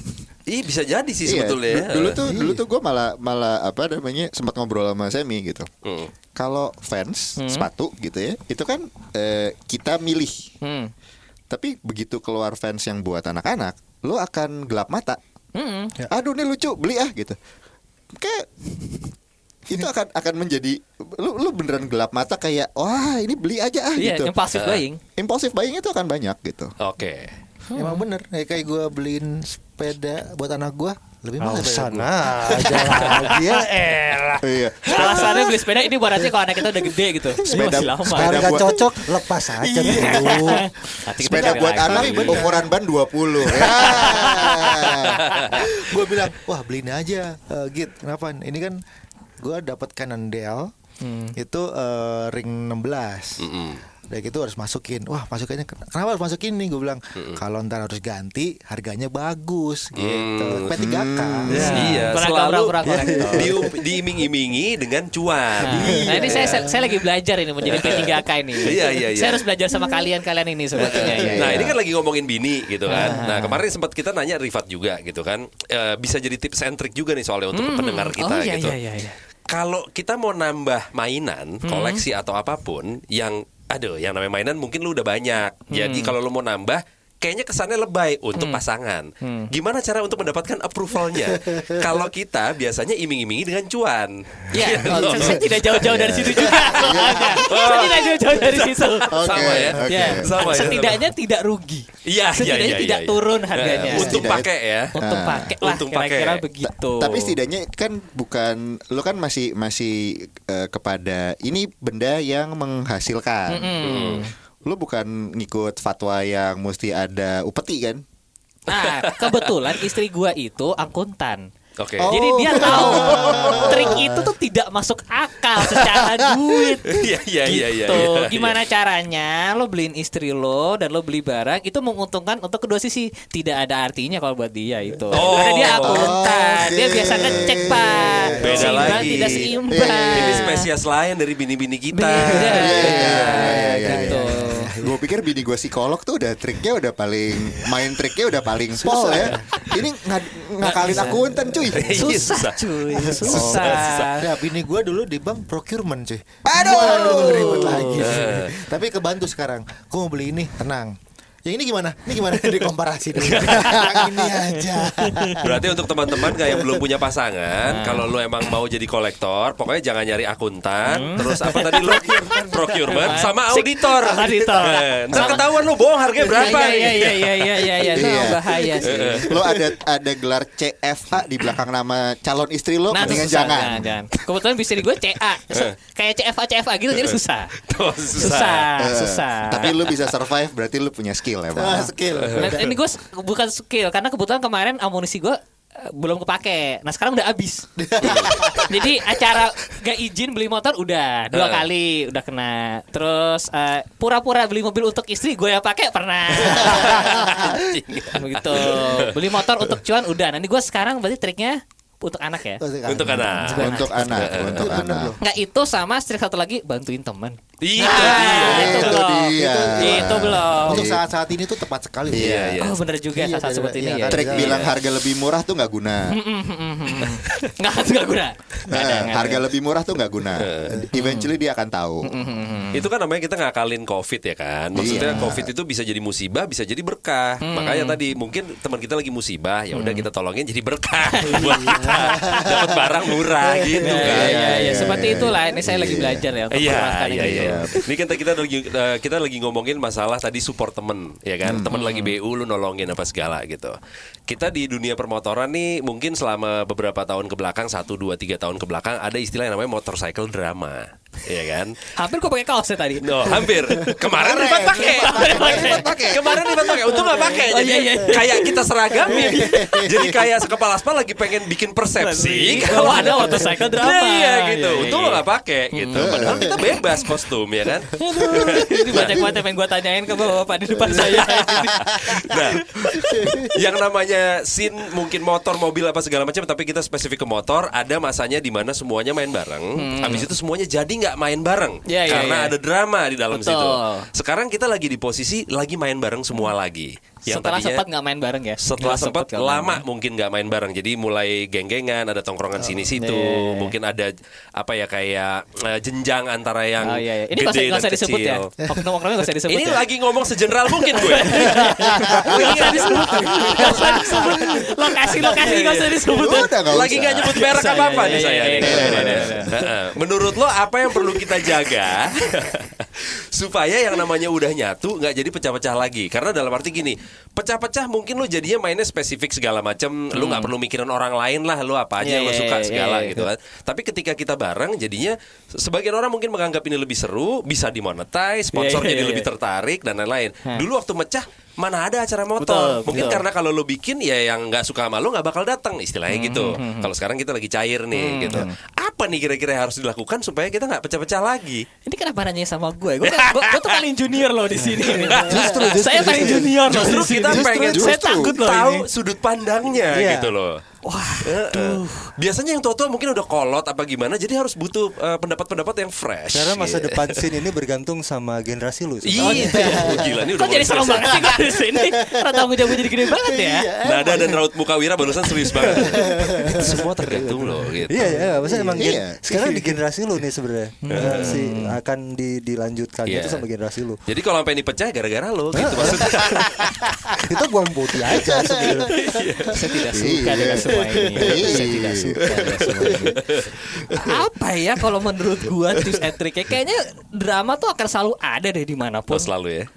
Ih bisa jadi sih Iya, sebetulnya. ya. du- dulu tuh dulu tuh gue malah malah apa namanya sempat ngobrol sama Semi gitu. Hmm. Kalau fans sepatu gitu ya, itu kan eh, kita milih. Hmm. Tapi begitu keluar fans yang buat anak-anak, lo akan gelap mata. Hmm. Aduh ini lucu, beli ah gitu. Kayak itu akan akan menjadi lu lu beneran gelap mata kayak wah ini beli aja ah Iya, gitu. impulsive buying. Impulsive buying itu akan banyak gitu. Oke. Emang bener kayak kayak gue beliin sepeda buat anak gue lebih mahal Alasan gua. aja lagi ya elah. Iya. Alasannya beli sepeda ini berarti kalau anak kita udah gede gitu. Sepeda- masih lama. sepeda buat- cocok lepas aja dulu. Nanti kita Sepeda buat lagi. anak ukuran ban 20 <laughs> ya. gue bilang wah beliin aja Eh, git kenapa ini kan gue dapat Cannondale itu eh, ring 16 Mm-mm. Udah gitu harus masukin Wah masukinnya ken- Kenapa harus masukin nih Gue bilang Kalau ntar harus ganti Harganya bagus Gitu P3K Ya. Iya, Pura-pura, selalu pura-pura korektor. diu- diiming-imingi dengan cuan. Nah ini saya, saya saya lagi belajar ini menjadi P3K ini. Iya, iya, iya. Saya harus belajar sama kalian-kalian ini sebetulnya. ya. Nah ini kan lagi ngomongin bini gitu kan. Nah kemarin sempat kita nanya Rifat juga gitu kan. Eh, bisa jadi tips and trick juga nih soalnya untuk pendengar kita oh, iya, gitu. Iya, iya, iya. Kalau kita mau nambah mainan, koleksi atau apa pun yang aduh yang namanya mainan mungkin lu udah banyak. Jadi kalau lu mau nambah kayaknya kesannya lebay untuk pasangan. Gimana cara untuk mendapatkan approvalnya? <laughs> Kalau kita biasanya iming-imingi dengan cuan. Ya, Gitu. saya, saya tidak jauh-jauh dari situ juga. soalnya. <laughs> saya tidak jauh-jauh dari situ. Oke, Sama ya? oke. Ya, Sama ya, setidaknya tidak rugi. Iya, iya, Setidaknya iya, tidak iya. turun harganya. Eh, Untuk Setidaknya- pakai ya. Untuk Ah, pakai lah untuk kira-kira begitu. Tapi setidaknya kan bukan lu kan masih masih eh, kepada ini benda yang menghasilkan. Lu bukan ngikut fatwa yang mesti ada upeti kan? Nah, kebetulan istri gua itu akuntan. Oke. Jadi dia tahu <laughs> trik itu tuh tidak masuk akal secara <laughs> duit. Iya iya iya iya. Gitu. iya, Gimana caranya lo beliin istri lo dan lo beli barang itu menguntungkan untuk kedua sisi. Tidak ada artinya kalau buat dia itu. Oh. Karena dia akuntan. Oke. Dia biasa ngecek, Pak. Beda seimbang lagi. tidak seimbang. Ini spesies lain dari bini-bini kita. Beda. Iya, iya, iya, iya, Gitu. Gue pikir bini gue psikolog tuh udah triknya udah paling main triknya udah paling pol ya. Ini nga- ngakalin akuntan cuy. Susah. Cuy, Oh, susah. Ya bini gue dulu di bank procurement cuy. Aduh. ribet lagi. Tapi kebantu sekarang. Gue mau beli ini tenang Yang ini gimana? Ini gimana? <laughs> Dikomparasi dulu Yang ini aja Berarti untuk teman-teman kayak yang belum punya pasangan, kalau lu emang mau jadi kolektor, pokoknya jangan nyari akuntan, terus apa tadi lu procurement sama auditor. Auditor. Eh, Ntar ketahuan lu bohong harganya berapa. Iya iya iya iya iya iya itu Iya. bahaya sih. Lo ada ada gelar CFA di belakang nama calon istri lo, Nah, mendingan susah, jangan. jangan, jangan. Kebetulan bisa di gue CA. Kayak CFA CFA gitu jadi susah. Tuh, <laughs> susah. Susah, Eh, susah. Tapi lu bisa survive berarti lu punya skill ya, Ah, Bang. skill <laughs> Nah, ini gue bukan skill karena kebetulan kemarin amunisi gue eh, belum kepake. Nah sekarang udah habis. <laughs> Jadi acara gak izin beli motor udah dua Eh. kali udah kena. Terus eh, pura-pura beli mobil untuk istri gue yang pakai pernah. Begitu. <laughs> Beli motor untuk cuan udah. Nanti gue sekarang berarti triknya untuk anak ya. Untuk anak. Untuk anak, untuk anak. loh. Nggak itu sama trik satu lagi bantuin teman. Itu Ah, dia. itu Itu belum. Itu belum. Untuk saat-saat ini tuh tepat sekali Iya, iya. Oh bener juga Iya, saat seperti ini iya, ya. Trik Iya. bilang harga lebih murah tuh nggak guna. Nggak nggak guna. Nggak ada. Eh, harga lebih murah tuh nggak guna. Eventually dia akan tahu. Itu kan namanya kita ngakalin COVID ya kan. Maksudnya Iya. COVID itu bisa jadi musibah, bisa jadi berkah. Makanya tadi mungkin teman kita lagi musibah, ya udah kita tolongin jadi berkah buat. <laughs> <laughs> Dapat barang murah gitu Iya, kan. iya, iya, iya, Seperti iya, itulah. Ini saya lagi belajar ya untuk Iya, iya, iya. Ini kan kita lagi eh, kita lagi ngomongin masalah tadi support temen, ya kan? Temen lagi BU lu nolongin apa segala gitu. Kita di dunia permotoran nih mungkin selama beberapa tahun ke belakang, satu, dua, tiga tahun ke belakang ada istilah yang namanya motorcycle drama, ya kan? Hampir gue pakai kaosnya tadi. No, hampir. Kemarin Rifat pakai. Kemarin Rifat pakai. Kemarin Rifat pakai. Untung nggak pakai. Oh, Jadi iya, iya. kayak kita seragamin. Jadi kayak sekepala aspal lagi pengen bikin persepsi Kalau ada motorcycle drama. Nah, iya gitu. Iya, Untung iya, lo nggak pakai gitu. Padahal kita bebas kostum ya kan. Ini banyak banget yang gue tanyain ke bapak di depan saya. Nah, yang namanya scene mungkin motor, mobil apa segala macam, tapi kita spesifik ke motor, ada masanya di mana semuanya main bareng. Habis itu semuanya jadi nggak main bareng. Iya, iya, karena iya. ada drama di dalam Betul. situ. Sekarang kita lagi di posisi lagi main bareng semua lagi. Yang Setelah tadinya- sempat nggak main bareng ya. setelah sempat main lama bareng. mungkin nggak main bareng jadi mulai geng-gengan ada tongkrongan sini situ iya. mungkin ada apa ya kayak eh, jenjang antara yang Oh iya, iya. Ini gede nggak usah dan disebut ya. kecil. Oknum-oknumnya nggak usah <laughs> disebut ini ya. lagi ngomong segeneral mungkin gue <laughs> Nggak usah disebut. Usah disebut. Lokasi-lokasi nggak usah disebut. Lagi usah. nggak nyebut merek apa apa iya, nih iya, saya iya, iya, iya, iya, iya. Menurut lo apa yang perlu kita jaga <laughs> supaya yang namanya udah nyatu nggak jadi pecah-pecah lagi? Karena dalam arti gini, pecah-pecah mungkin lo jadinya mainnya spesifik segala macam, lo nggak perlu mikirin orang lain lah, lo apa aja Hmm. Iya, lo iya, suka iya, segala iya. gitu kan. Tapi ketika kita bareng jadinya sebagian orang mungkin menganggap ini lebih seru, bisa dimonetize, sponsor Iya, iya, jadi iya, lebih iya. tertarik dan lain-lain. Hah. Dulu waktu mecah mana ada acara motor? Betul, mungkin betul. karena kalau lo bikin ya yang nggak suka sama lo nggak bakal datang istilahnya gitu. Kalau sekarang kita lagi cair nih gitu. Apa nih kira-kira yang harus dilakukan supaya kita nggak pecah-pecah lagi? Ini kenapa nanya sama gue? Gue, tuh paling junior loh di sini. Justru, <laughs> justru, saya paling justru. junior Justru kita pengen saya takut loh tahu ini. sudut pandangnya Iya. gitu loh. Wah, Heeh. Biasanya yang tua-tua mungkin udah kolot apa gimana, jadi harus butuh eh, pendapat-pendapat yang fresh. Karena masa Gitu. depan <laughs> scene ini bergantung sama generasi lu. Iya, Oh, gila ini udah kok jadi serem banget sih di sini? Tanggung jawab jadi gede banget ya. Nada dan raut muka Wira barusan serius banget. <laughs> Itu semua tergantung loh gitu. Iya, iya, maksudnya emang Iya. sekarang di generasi lu nih sebenarnya. Si akan di, dilanjutkannya Iya. itu sama generasi lu. Jadi kalau sampai ini pecah gara-gara lo gitu maksudnya. <laughs> itu buang putih aja sebenarnya. Saya tidak suka Iya. dengan semua ini. <laughs> Iya. Saya tidak suka dengan semua ini. Apa ya kalau menurut gua tips and triknya kayaknya drama tuh akan selalu ada deh di mana pun. Oh, selalu ya. Di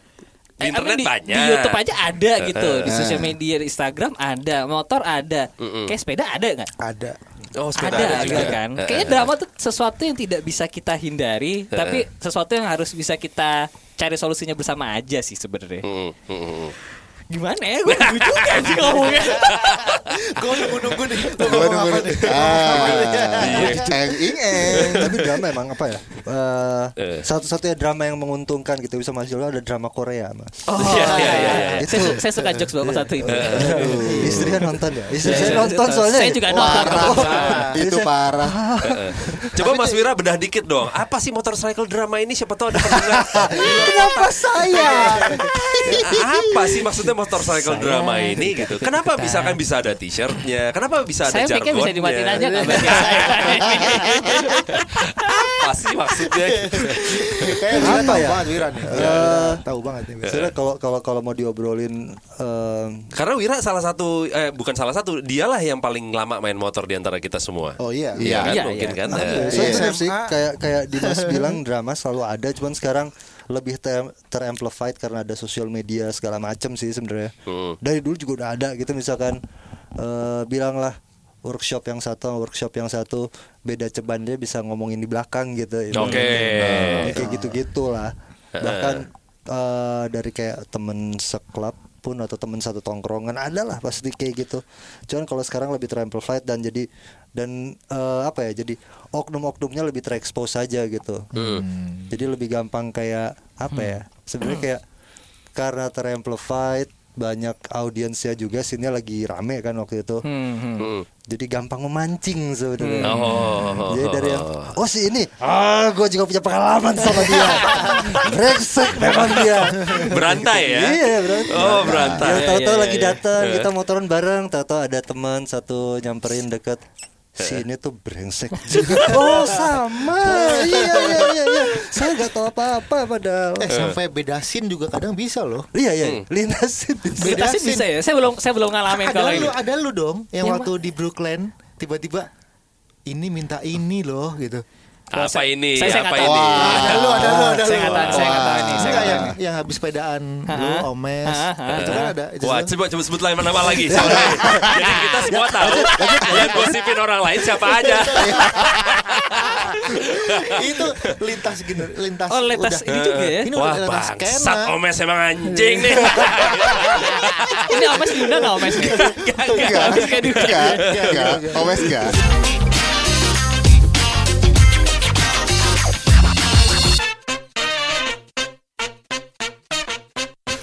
Eh, internet di, banyak. Di YouTube aja ada gitu. Di sosial media, di Instagram ada, motor ada. Kayak sepeda ada nggak? Ada Oh, sepeda Ada, ada juga. kan. Kayaknya drama tuh sesuatu yang tidak bisa kita hindari, tapi sesuatu yang harus bisa kita cari solusinya bersama aja sih sebenarnya. Mm, mm, mm. Gimana ya? Gue nunggu juga <laughs> sih ngomongnya. Gue nunggu nunggu nih. Gua ngomong apa nih? Ah, eng ing eng. tapi drama emang apa ya? Eh, Eh. Satu-satunya drama yang menguntungkan gitu bisa masuk ada drama Korea mas. Oh, Iya, iya, iya, iya. Saya, su- saya suka jokes bapak satu itu. Istrinya nonton ya? Istri Saya- saya saya- nonton soalnya. Saya juga nonton. Itu parah. <laughs> Coba Mas Wira bedah dikit dong. Apa sih motorcycle drama ini? Siapa tahu ada <laughs> pendengar. Kenapa saya? apa sih maksudnya motorcycle drama ini gitu? Kenapa bisa kan bisa ada t-shirtnya? Kenapa bisa ada Saya pikir bisa dimatiin aja kan <laughs> saya. Apa sih maksudnya? Kayak Apa ya? banget Wira nih. Eh, Tahu banget nih. Sebenarnya kalau kalau kalau mau diobrolin em, Karena Wira salah satu eh bukan salah satu, dialah yang paling lama main motor di antara kita semua. Oh iya. Iya kan Iya, mungkin iya. kan. Eh, ya? Saya Iya. sih SMA. kayak kayak Dimas <laughs> bilang drama selalu ada cuman sekarang lebih ter teramplified karena ada sosial media segala macam sih sebenarnya. Hmm. Dari dulu juga udah ada gitu misalkan eh bilanglah workshop yang satu workshop yang satu beda ceban dia bisa ngomongin di belakang gitu. Itu. Oke. Nah, kayak gitu-gitu lah. Bahkan eh, dari kayak temen seklub pun atau temen satu tongkrongan ada lah pasti kayak gitu. Cuman kalau sekarang lebih teramplified dan jadi dan eh, apa ya jadi oknum-oknumnya lebih terekspos saja gitu. Jadi lebih gampang kayak apa ya? Sebenarnya kayak karena teramplified banyak audiensnya juga sini lagi rame kan waktu itu. Hmm, hmm. Hmm. Jadi gampang memancing sebenarnya. Oh. Jadi dari yang oh si ini, ah gue juga punya pengalaman sama dia. <laughs> Brengsek memang dia. Berantai ya? Iya berantai. Oh, berantai. Ya, tahu-tahu Iya, lagi iya, iya. datang kita motoran bareng, tahu-tahu ada teman satu nyamperin deket si ini tuh brengsek. <laughs> Oh sama. <laughs> Iya iya iya iya. Saya nggak tahu apa-apa padahal. Eh sampai beda scene juga kadang bisa loh. iya iya. Lintasin Beda sih bisa ya. Saya belum saya belum ngalamin Ada kalau lu, ini. ada lu dong yang Yang waktu di Brooklyn tiba-tiba ini minta ini loh gitu. Apa ini? Saya- saya Apa ini? Wah, ada lu, ada lu, ada Saya lu. nggak tahu, saya nggak tahu ini. Saya nggak yang yang habis sepedaan lu. Omes. Itu kan ada itu Wah, kan. coba coba sebut lain nama lagi. <laughs> Jadi kita semua tahu yang gosipin orang lain siapa aja. <laughs> itu lintas gini, lintas Oh, lintas udah. ini juga ya? Ini Wah, udah lintas bangsat. Omes emang anjing nih. <laughs> Ini Omes diundang nggak Omes? Enggak. Kayak diundang. Enggak. Enggak. Always enggak.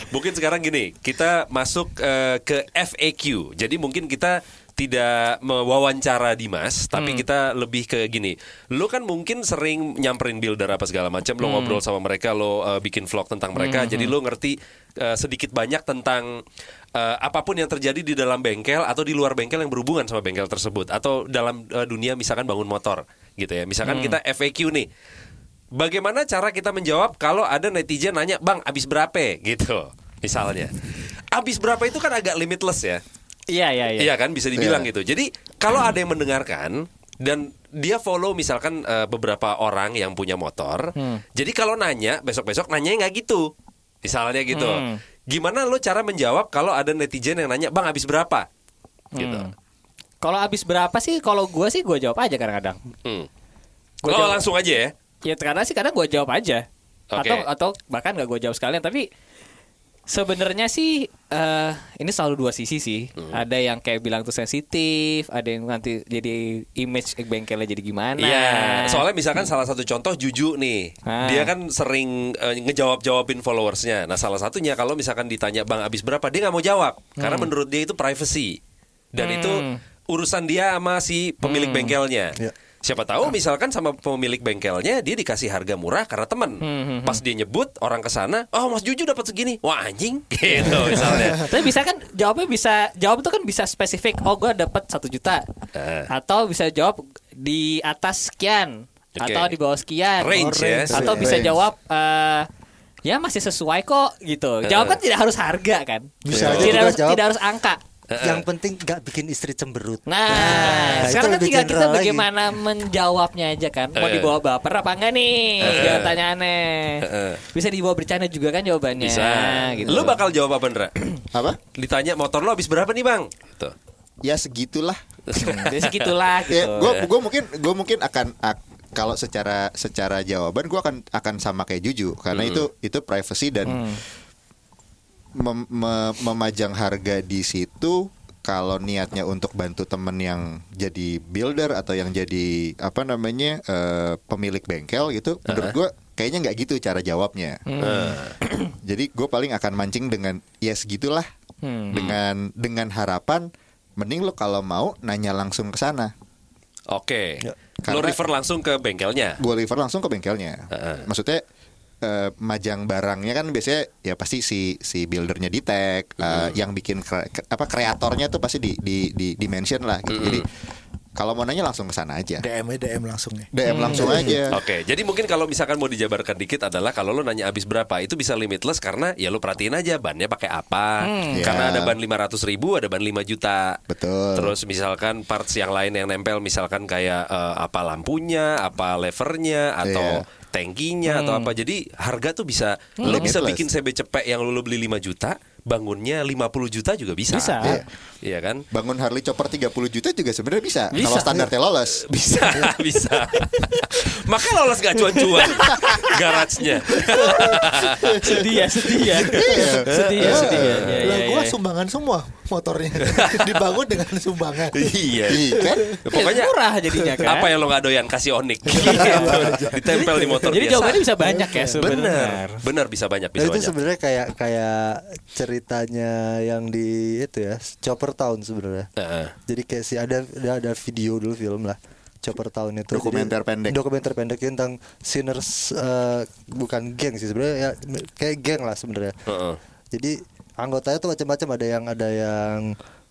Mungkin sekarang gini, kita masuk eh, ke FAQ. Jadi mungkin kita tidak mewawancara Dimas, tapi kita lebih ke gini. Lo kan mungkin sering nyamperin builder apa segala macam, lo ngobrol sama mereka, lo eh, bikin vlog tentang mereka, jadi lo ngerti eh, sedikit banyak tentang eh, apa pun yang terjadi di dalam bengkel atau di luar bengkel yang berhubungan sama bengkel tersebut atau dalam eh, dunia misalkan bangun motor gitu ya. Misalkan kita FAQ nih. Bagaimana cara kita menjawab kalau ada netizen nanya, "Bang, habis berapa?" gitu. Misalnya. Habis berapa itu kan agak limitless ya. Iya iya iya. Iya kan bisa dibilang Iya. gitu. Jadi kalau ada yang mendengarkan dan dia follow misalkan eh, beberapa orang yang punya motor. Jadi kalau nanya besok-besok nanya nggak gitu. Misalnya gitu. Hmm. Gimana lo cara menjawab kalau ada netizen yang nanya, "Bang, habis berapa?" gitu. Kalau habis berapa sih? Kalau gue sih gue jawab aja kadang-kadang. Hmm. Gua oh, jawab. langsung aja ya. Ya karena sih kadang gue jawab aja. Oke. Atau atau bahkan gak gue jawab sekalian. Tapi sebenarnya sih eh ini selalu dua sisi sih. Hmm. Ada yang kayak bilang tuh sensitif, ada yang nanti jadi image bengkelnya jadi gimana. Iya, soalnya misalkan salah satu contoh Juju nih, Ah. dia kan sering eh, ngejawab-jawabin followersnya. Nah, salah satunya kalau misalkan ditanya Bang abis berapa, dia nggak mau jawab karena menurut dia itu privacy dan itu urusan dia sama si pemilik bengkelnya. Iya. Siapa tahu misalkan sama pemilik bengkelnya dia dikasih harga murah karena temen. Pas dia nyebut orang ke sana, oh Mas Juju dapat segini, wah anjing, <laughs> gitu misalnya. <laughs> Tapi bisa kan jawabnya bisa jawab itu kan bisa spesifik. Oh gue dapat satu juta. Eh. Atau bisa jawab di atas sekian Oke. atau di bawah sekian. Range ya. Atau Range. bisa jawab eh ya masih sesuai kok gitu. Jawab kan tidak harus harga kan. Bisa aja tidak juga harus jawab. tidak harus angka. Yang penting nggak bikin istri cemberut Nah, Nah, sekarang kan tinggal kita general lagi. bagaimana menjawabnya aja kan. Mau dibawa baper apa enggak nih? Jangan tanya aneh. Eh. Bisa dibawa bercanda juga kan jawabannya. Bisa. Gitu. Lu bakal jawab apa, Ndra? <clears throat> Apa? Ditanya motor lo habis berapa nih, Bang? Tuh. Ya segitulah. Jadi <laughs> segitulah gitu. Ya, gue gue mungkin gue mungkin akan ak- kalau secara secara jawaban gue akan akan sama kayak Juju karena itu itu privacy dan mem- me- memajang harga di situ kalau niatnya untuk bantu temen yang jadi builder atau yang jadi apa namanya eh, pemilik bengkel gitu, menurut gue kayaknya nggak gitu cara jawabnya. <clears throat> jadi gue paling akan mancing dengan ya segitulah, dengan dengan harapan mending lo kalau mau nanya langsung ke sana. Oke. Ya, Lo refer langsung ke bengkelnya. gue refer langsung ke bengkelnya. Maksudnya eh, majang barangnya kan biasanya ya pasti si si buildernya di tag, eh, yang bikin kre- apa kreatornya tuh pasti di di di, di mention lah gitu. Jadi kalau mau nanya langsung ke sana aja. DM DM langsung ya. DM langsung aja. <laughs> Oke, jadi mungkin kalau misalkan mau dijabarkan dikit adalah kalau lo nanya habis berapa itu bisa limitless karena ya lo perhatiin aja bannya pakai apa. Karena Ya. ada ban 500 ribu, ada ban 5 juta. Betul. Terus misalkan parts yang lain yang nempel misalkan kayak eh, apa lampunya, apa levernya atau Iya. tangkinya atau apa. Jadi harga tuh bisa lo bisa Limitless. bikin CB cepek yang lo beli 5 juta, bangunnya 50 juta juga bisa. Bisa. Iya. Iya kan? Bangun Harley Chopper 30 juta juga sebenarnya bisa, Bisa. kalau standarnya lolos. <laughs> Bisa, bisa. Makanya lolos gak cuan-cuan <laughs> garage-nya. sedih ya, sedih ya. sedih ya, sedih ya. Ya, Lah ya, gua ya. sumbangan semua motornya. <laughs> Dibangun dengan sumbangan. iya. Iya kan? Pokoknya Ya, murah jadinya kan. apa yang lo gak doyan kasih onik gitu. ditempel di motor Jadi biasa. jawabannya bisa banyak ya bener sebenarnya. bener bisa banyak Nah, bisa itu banyak sebenarnya kayak kayak ceritanya yang di itu ya Chopper Town sebenarnya. Heeh. Jadi kayak sih ada ada, video dulu film lah Chopper Town itu Dokumenter Jadi, pendek. dokumenter pendek tentang sinners eh, bukan geng sih sebenarnya ya kayak geng lah sebenarnya Heeh. jadi anggotanya tuh macam-macam ada yang ada yang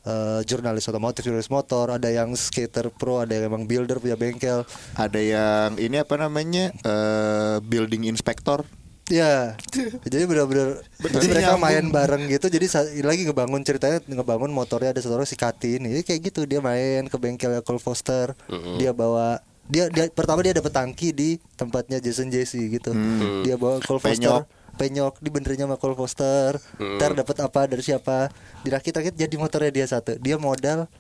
eh, jurnalis otomotif jurnalis motor ada yang skater pro ada yang emang builder punya bengkel Ada yang ini apa namanya? eh, building inspector. Ya, <laughs> jadi benar-benar jadi mereka main bareng gitu. Jadi lagi ngebangun ceritanya ngebangun motornya ada satu orang si Katin. Jadi kayak gitu dia main ke bengkel Cole Foster. Dia bawa dia dia pertama dia dapat tangki di tempatnya Jason Jesse gitu. Dia bawa Cole Foster Penyok. penyok dibenerin sama Cole Foster. Ntar dapat apa dari siapa? Dirakit-rakit jadi motornya dia satu. Dia modal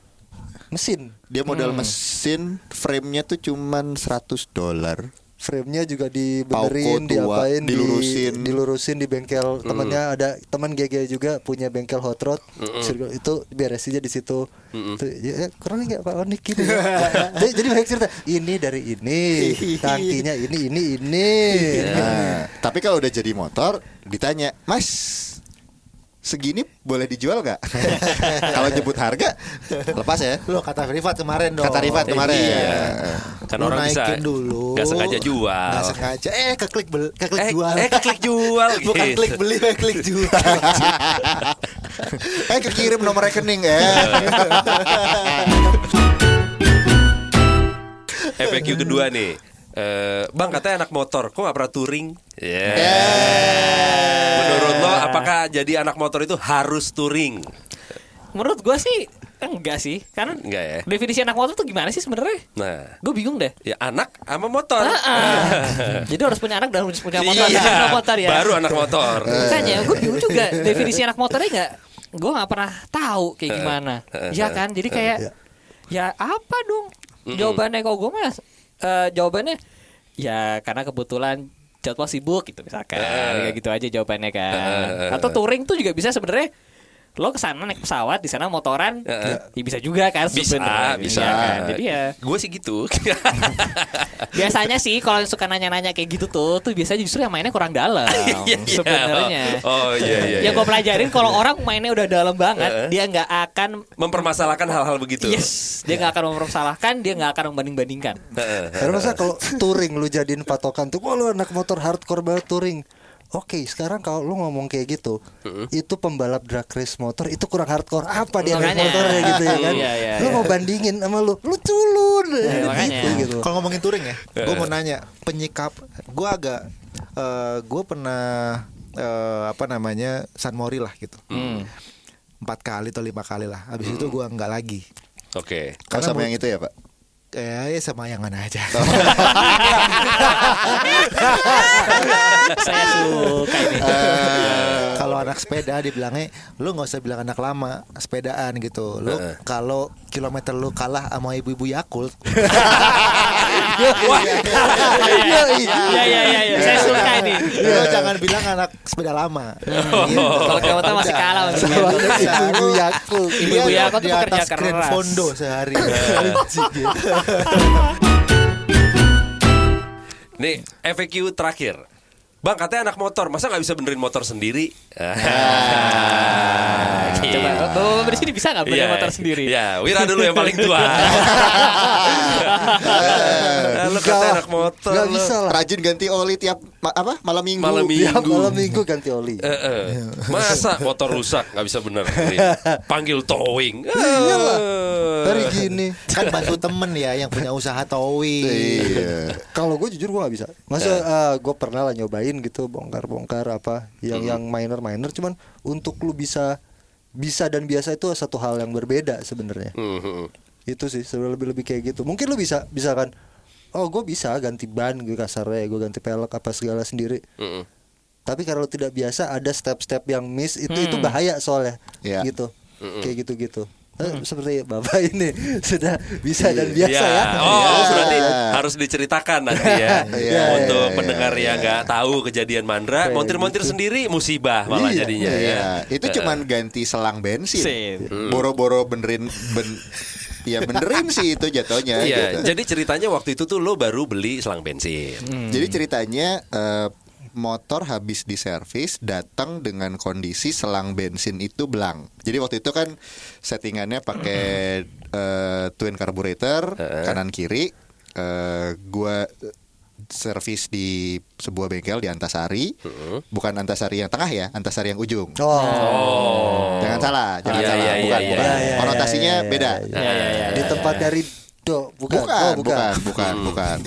mesin. Dia modal mesin, frame-nya tuh cuman 100 dolar. Frame-nya juga dibenerin, Pauko diapain, di- dilurusin. dilurusin di bengkel temennya ada teman GG juga punya bengkel hot rod, Sirgo- itu beresinnya di situ. Tuh, ya, kurang nggak Pak Onik gitu. ya. <laughs> jadi, jadi banyak cerita. Ini dari ini, tangkinya ini, ini, ini. Nah, tapi kalau udah jadi motor ditanya, Mas, segini boleh dijual nggak? <laughs> kalau nyebut harga, lepas ya. Lo kata Rifat kemarin dong. Kata Rifat kemarin. Iya. Kan Lu orang bisa naikin dulu. nggak sengaja jual. Nggak sengaja. Eh keklik bel, keklik Eh, jual. eh, keklik jual, <laughs> Bukan gitu. klik beli, eh, klik jual. <laughs> eh kekirim nomor rekening ya. FAQ kedua nih. Eh, bang katanya anak motor, kok gak pernah touring? Ya. Menurut lo, apakah jadi anak motor itu harus touring? Menurut gua sih enggak sih. Karena Enggak ya? definisi anak motor tuh gimana sih sebenarnya? Nah, Gue bingung deh. ya anak sama motor. Ah, ah. <laughs> Jadi harus punya anak dan harus punya motor. Iya, motor ya. Baru anak motor. <laughs> Makanya gue bingung juga definisi anak motornya nggak gue nggak pernah tahu kayak gimana ya kan jadi kayak ya apa dong jawabannya kalau gue mas eh, jawabannya ya karena kebetulan jadwal sibuk gitu misalkan kayak gitu aja jawabannya kan. Atau touring tuh juga bisa sebenarnya lo ke sana naik pesawat di sana motoran ya bisa juga kan Bisa, sebenarnya. bisa. Iya kan? jadi ya Gue sih gitu. <laughs> biasanya sih kalau yang suka nanya-nanya kayak gitu tuh tuh biasanya justru yang mainnya kurang dalam <laughs> Iya, iya. sebenarnya Oh iya iya. yang iya. gue pelajarin kalau orang mainnya udah dalam banget dia nggak akan Mempermasalahkan hal-hal begitu. yes dia nggak akan mempersalahkan dia nggak akan membanding-bandingkan Karena masa kalau touring lu jadiin patokan tuh, lu anak motor hardcore banget touring. Oke, sekarang kalau lu ngomong kayak gitu, itu pembalap drag race motor itu kurang hardcore apa dia naik motornya gitu ya kan? Iya, iya, lu iya. mau bandingin sama lu, lu culun Iya, makanya. gitu, gitu. Kalau ngomongin touring ya, gue mau nanya penyikap. Gue agak, gue pernah eh, apa namanya San Mori lah gitu. Empat kali atau lima kali lah. Habis itu gue nggak lagi. Oke. Kalau Karena sama yang itu ya pak? Eh, sama yang mana aja. <laughs> saya suka ini kalau anak sepeda dibilangnya lu nggak usah bilang anak lama sepedaan gitu lu kalau kilometer lu kalah sama ibu-ibu Yakult. <laughs> Iya iya iya iya. Saya suka ini. Lu jangan bilang anak sepeda lama. Gitu. Kalau kilometer masih kalah sama ibu Yakult. Ibu Yakult. Tuh pekerja Grand keras. Fondo sehari. Nih FAQ terakhir. Bang katanya anak motor, masa nggak bisa benerin motor sendiri? <laughs> Coba Bapak di sini bisa nggak benerin Iya, motor sendiri? Ya, Wira dulu yang paling tua. <laughs> Lu kata anak motor. Gak bisa lah. Rajin ganti oli tiap ma- apa malam minggu. Malam Tiap minggu. malam minggu ganti oli. Eh, eh. <laughs> Masa motor rusak nggak bisa bener? Panggil towing. Iyalah. Eh. Dari gini. kan bantu temen ya yang punya usaha towing. Iya. Kalau gue jujur gue gak bisa. Masa gue pernah lah nyobain gitu bongkar-bongkar apa yang yang minor-minor. Cuman untuk lu bisa bisa dan biasa itu satu hal yang berbeda sebenarnya. Mhm. Itu sih sebenarnya lebih lebih kayak gitu. Mungkin lu bisa bisa kan. Oh gue bisa ganti ban gue kasarnya gue ganti pelek apa segala sendiri. Mhm. Tapi kalau lu tidak biasa ada step-step yang miss itu itu bahaya soalnya. Iya. Gitu. Kayak gitu-gitu. Eh, seperti bapak ini <laughs> sudah bisa dan biasa Ya. ya. Oh, berarti harus diceritakan nanti <laughs> ya. Iya, Untuk iya, pendengar iya, yang nggak tahu kejadian Mandra, montir-montir gitu. sendiri musibah malah Iya, jadinya ya. Iya, itu cuman ganti selang bensin. Sip. Boro-boro benerin ben Ya benerin sih itu jatuhnya Iya, gitu. jadi ceritanya waktu itu tuh lo baru beli selang bensin. Jadi ceritanya eh, motor habis diservis datang dengan kondisi selang bensin itu belang. Jadi waktu itu kan settingannya pakai <clears throat> eh, twin carburetor kanan kiri. Eh, gua servis di sebuah bengkel di Antasari, bukan Antasari yang tengah ya, Antasari yang ujung. Oh. Jangan salah, jangan salah, bukan, bukan. Konotasinya beda. Di tempat dari do bukan. Bukan, Oh, bukan, bukan, bukan,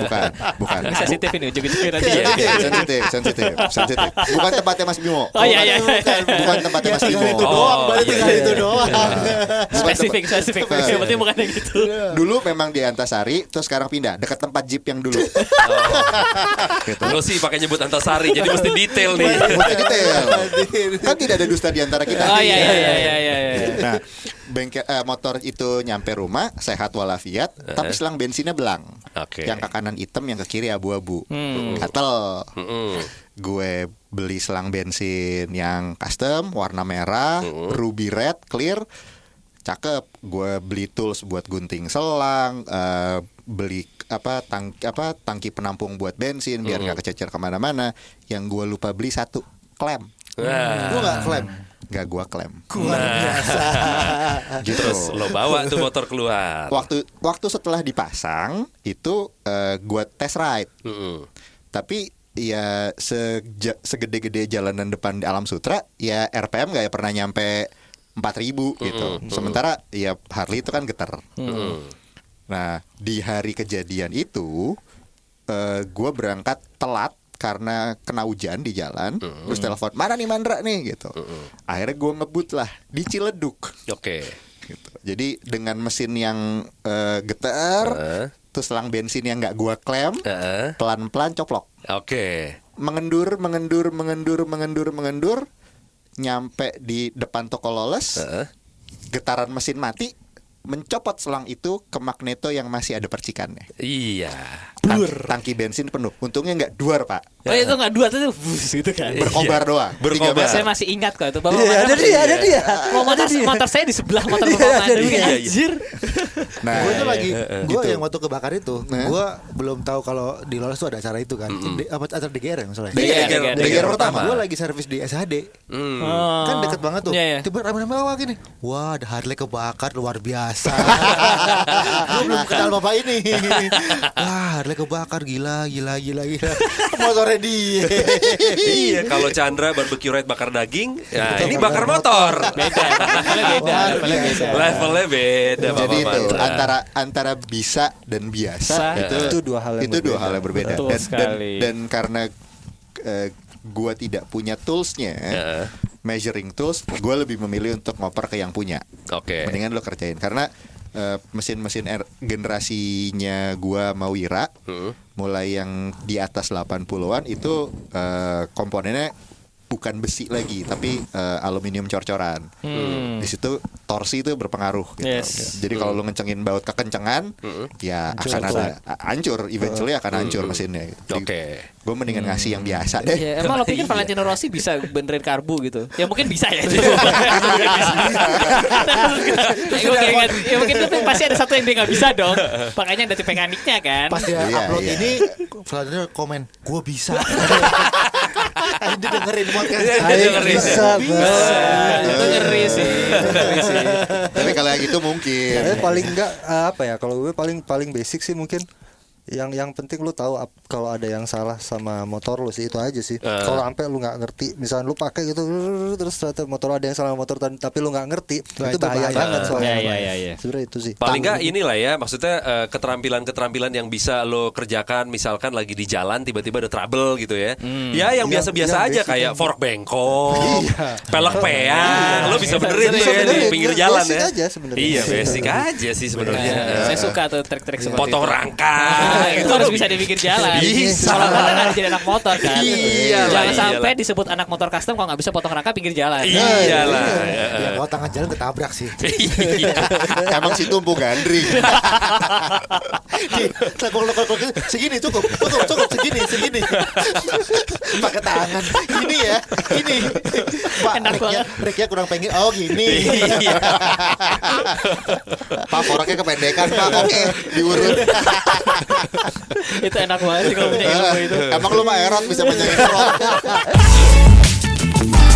bukan, bukan. Ini sensitif ini ujung-ujungnya nanti Iya, ya. sensitif, sensitif, sensitif, sensitif. Bukan tempatnya Mas Bimo. Oh iya iya. Bukan, bukan tempatnya Mas Bimo. Itu doang, Oh, berarti iya, tinggal iya, itu iya. doang. Spesifik spesifik. Yang penting bukan yang gitu. Dulu memang di Antasari, terus sekarang pindah dekat tempat jeep yang dulu. gitu. Lo sih pakai nyebut Antasari, jadi mesti detail nih. Mesti detail. <laughs> Kan tidak ada dusta di antara kita. Oh iya iya iya iya iya. iya. Nah, bengkel eh, motor itu nyampe rumah sehat walafiat, tapi selang bensinnya belang. Oke. Yang ke kanan hitam, yang ke kiri abu-abu. Hmm. Gatel. Mm-mm. gue beli selang bensin yang custom warna merah ruby red clear cakep gue beli tools buat gunting selang eh, beli apa tang apa tangki penampung buat bensin biar nggak kececer ke mana-mana yang gue lupa beli satu klem Nah, Gue gak klaim. Nggak gue klem Luar biasa. <laughs> gitu terus lo bawa tuh motor keluar. waktu waktu setelah dipasang itu eh, gue test ride Mm-mm. tapi ya seja- segede-gede jalanan depan di Alam Sutra ya RPM nggak pernah nyampe 4000 gitu. Sementara ya Harley itu kan getar. Nah, di hari kejadian itu eh gue berangkat telat karena kena hujan di jalan, terus telepon mana nih Mandra nih gitu. Akhirnya gue ngebut lah di Ciledug. Oke. Gitu. Jadi dengan mesin yang eh, getar, Heeh. terus selang bensin yang nggak gua klem, Heeh. pelan-pelan coplok Oke. mengendur, mengendur, mengendur, mengendur, mengendur, nyampe di depan toko loles, Heeh. getaran mesin mati, mencopot selang itu ke magneto yang masih ada percikannya. Iya. Tang- tangki bensin penuh. Untungnya nggak duar pak, Oh itu nggak dua tuh bus gitu kan. <laughs> berkobar doang. Berkobar. Saya masih ingat kok itu Bapak Iya, ada dia, ada dia. Mau motor, motor saya di sebelah motor Iya, Bapak ada Mandra dia. Iya, iya. Anjir. Nah, gue tuh lagi, gue Gitu. yang waktu kebakar itu, Nah. gue belum tahu kalau di Lolos tuh ada acara itu kan, Di- apa acara DGR ya maksudnya. DGR, DGR, DGR. DGR pertama. Gue lagi servis di SHD, Hmm. Oh. kan deket banget tuh. Iya, iya. Tiba rame-rame awal gini, wah ada Harley kebakar luar biasa. <laughs> gue belum kenal bapak ini. <laughs> wah Harley kebakar gila, gila, gila, gila. <laughs> Motornya dia. iya, kalau Chandra barbecue ride bakar daging, ya ini bakar motor. Beda, <laughs> levelnya beda, levelnya beda. Jadi Bapak itu Mandra. antara antara bisa dan biasa Sa- itu Itu dua hal yang itu dua berbeda. hal yang berbeda Betul dan, dan sekali. dan karena eh, gua tidak punya toolsnya Heeh. measuring tools gue lebih memilih untuk ngoper ke yang punya Oke. mendingan lo kerjain karena eh, mesin-mesin R- generasinya gua mau Wira Hmm. mulai yang di atas 80-an itu eh, komponennya bukan besi lagi tapi eh, aluminium cor-coran. Di situ torsi itu berpengaruh gitu. Yes. Jadi kalau lu ngencengin baut kekencengan ya akan ada a- hancur eventually akan hancur mesinnya gitu. Oke. Gue mendingan ngasih yang biasa deh. Ya, emang lo pikir <laughs> Valentino Rossi bisa benerin karbu gitu? Ya mungkin bisa ya. <laughs> ya, mungkin, ya mungkin itu pasti ada satu yang dia nggak bisa dong. Makanya ada mekaniknya kan. Pas dia Iya, upload iya. ini Vladimir komen gue bisa <laughs> Dia dengerin podcast Dia Ayo dengerin. bisa, Nah, itu ngeri sih. Tapi kalau yang itu mungkin. Tapi paling enggak eh, apa ya kalau gue paling paling basic sih mungkin yang yang penting lu tahu kalau ada yang salah sama motor lu sih itu aja sih. Eh. Kalau sampai lu nggak ngerti, misalnya lu pakai gitu terus ternyata motor ada yang salah sama motor tapi lu nggak ngerti, Nah, itu itu bahaya bahaya. banget soalnya. Ya, ya, ya, ya. Sebenarnya itu sih. Paling nggak inilah ya, maksudnya eh, keterampilan-keterampilan yang bisa lo kerjakan, misalkan lagi di jalan tiba-tiba ada trouble gitu ya. Ya yang Yang- biasa-biasa yang aja kayak fork bengkok, pelek peang, lo bisa benerin tuh ya di pinggir jalan ya. aja sebenarnya. Iya basic aja sih sebenarnya. Ya, saya suka tuh trik-trik seperti Potong rangka, itu itu harus bisa di pinggir jalan. Bisa. Kalau nggak kan jadi anak motor kan. Iyalah, Jangan iyalah. sampai disebut anak motor custom kalau nggak bisa potong rangka pinggir jalan. Iyalah. Ya kalau tengah jalan ketabrak sih Iya. Emang si tumpu <laughs> kalau segini cukup, cukup, cukup segini, segini. Pakai tangan. Gini ya, gini. Pak, Enak reknya, reknya kurang pengen. Oh gini. Iya. Pak foroknya kependekan Pak. Oke, diurut. <laughs> itu enak banget sih kalau punya <laughs> ilmu itu. Emang lu mah erot bisa punya ilmu. <laughs>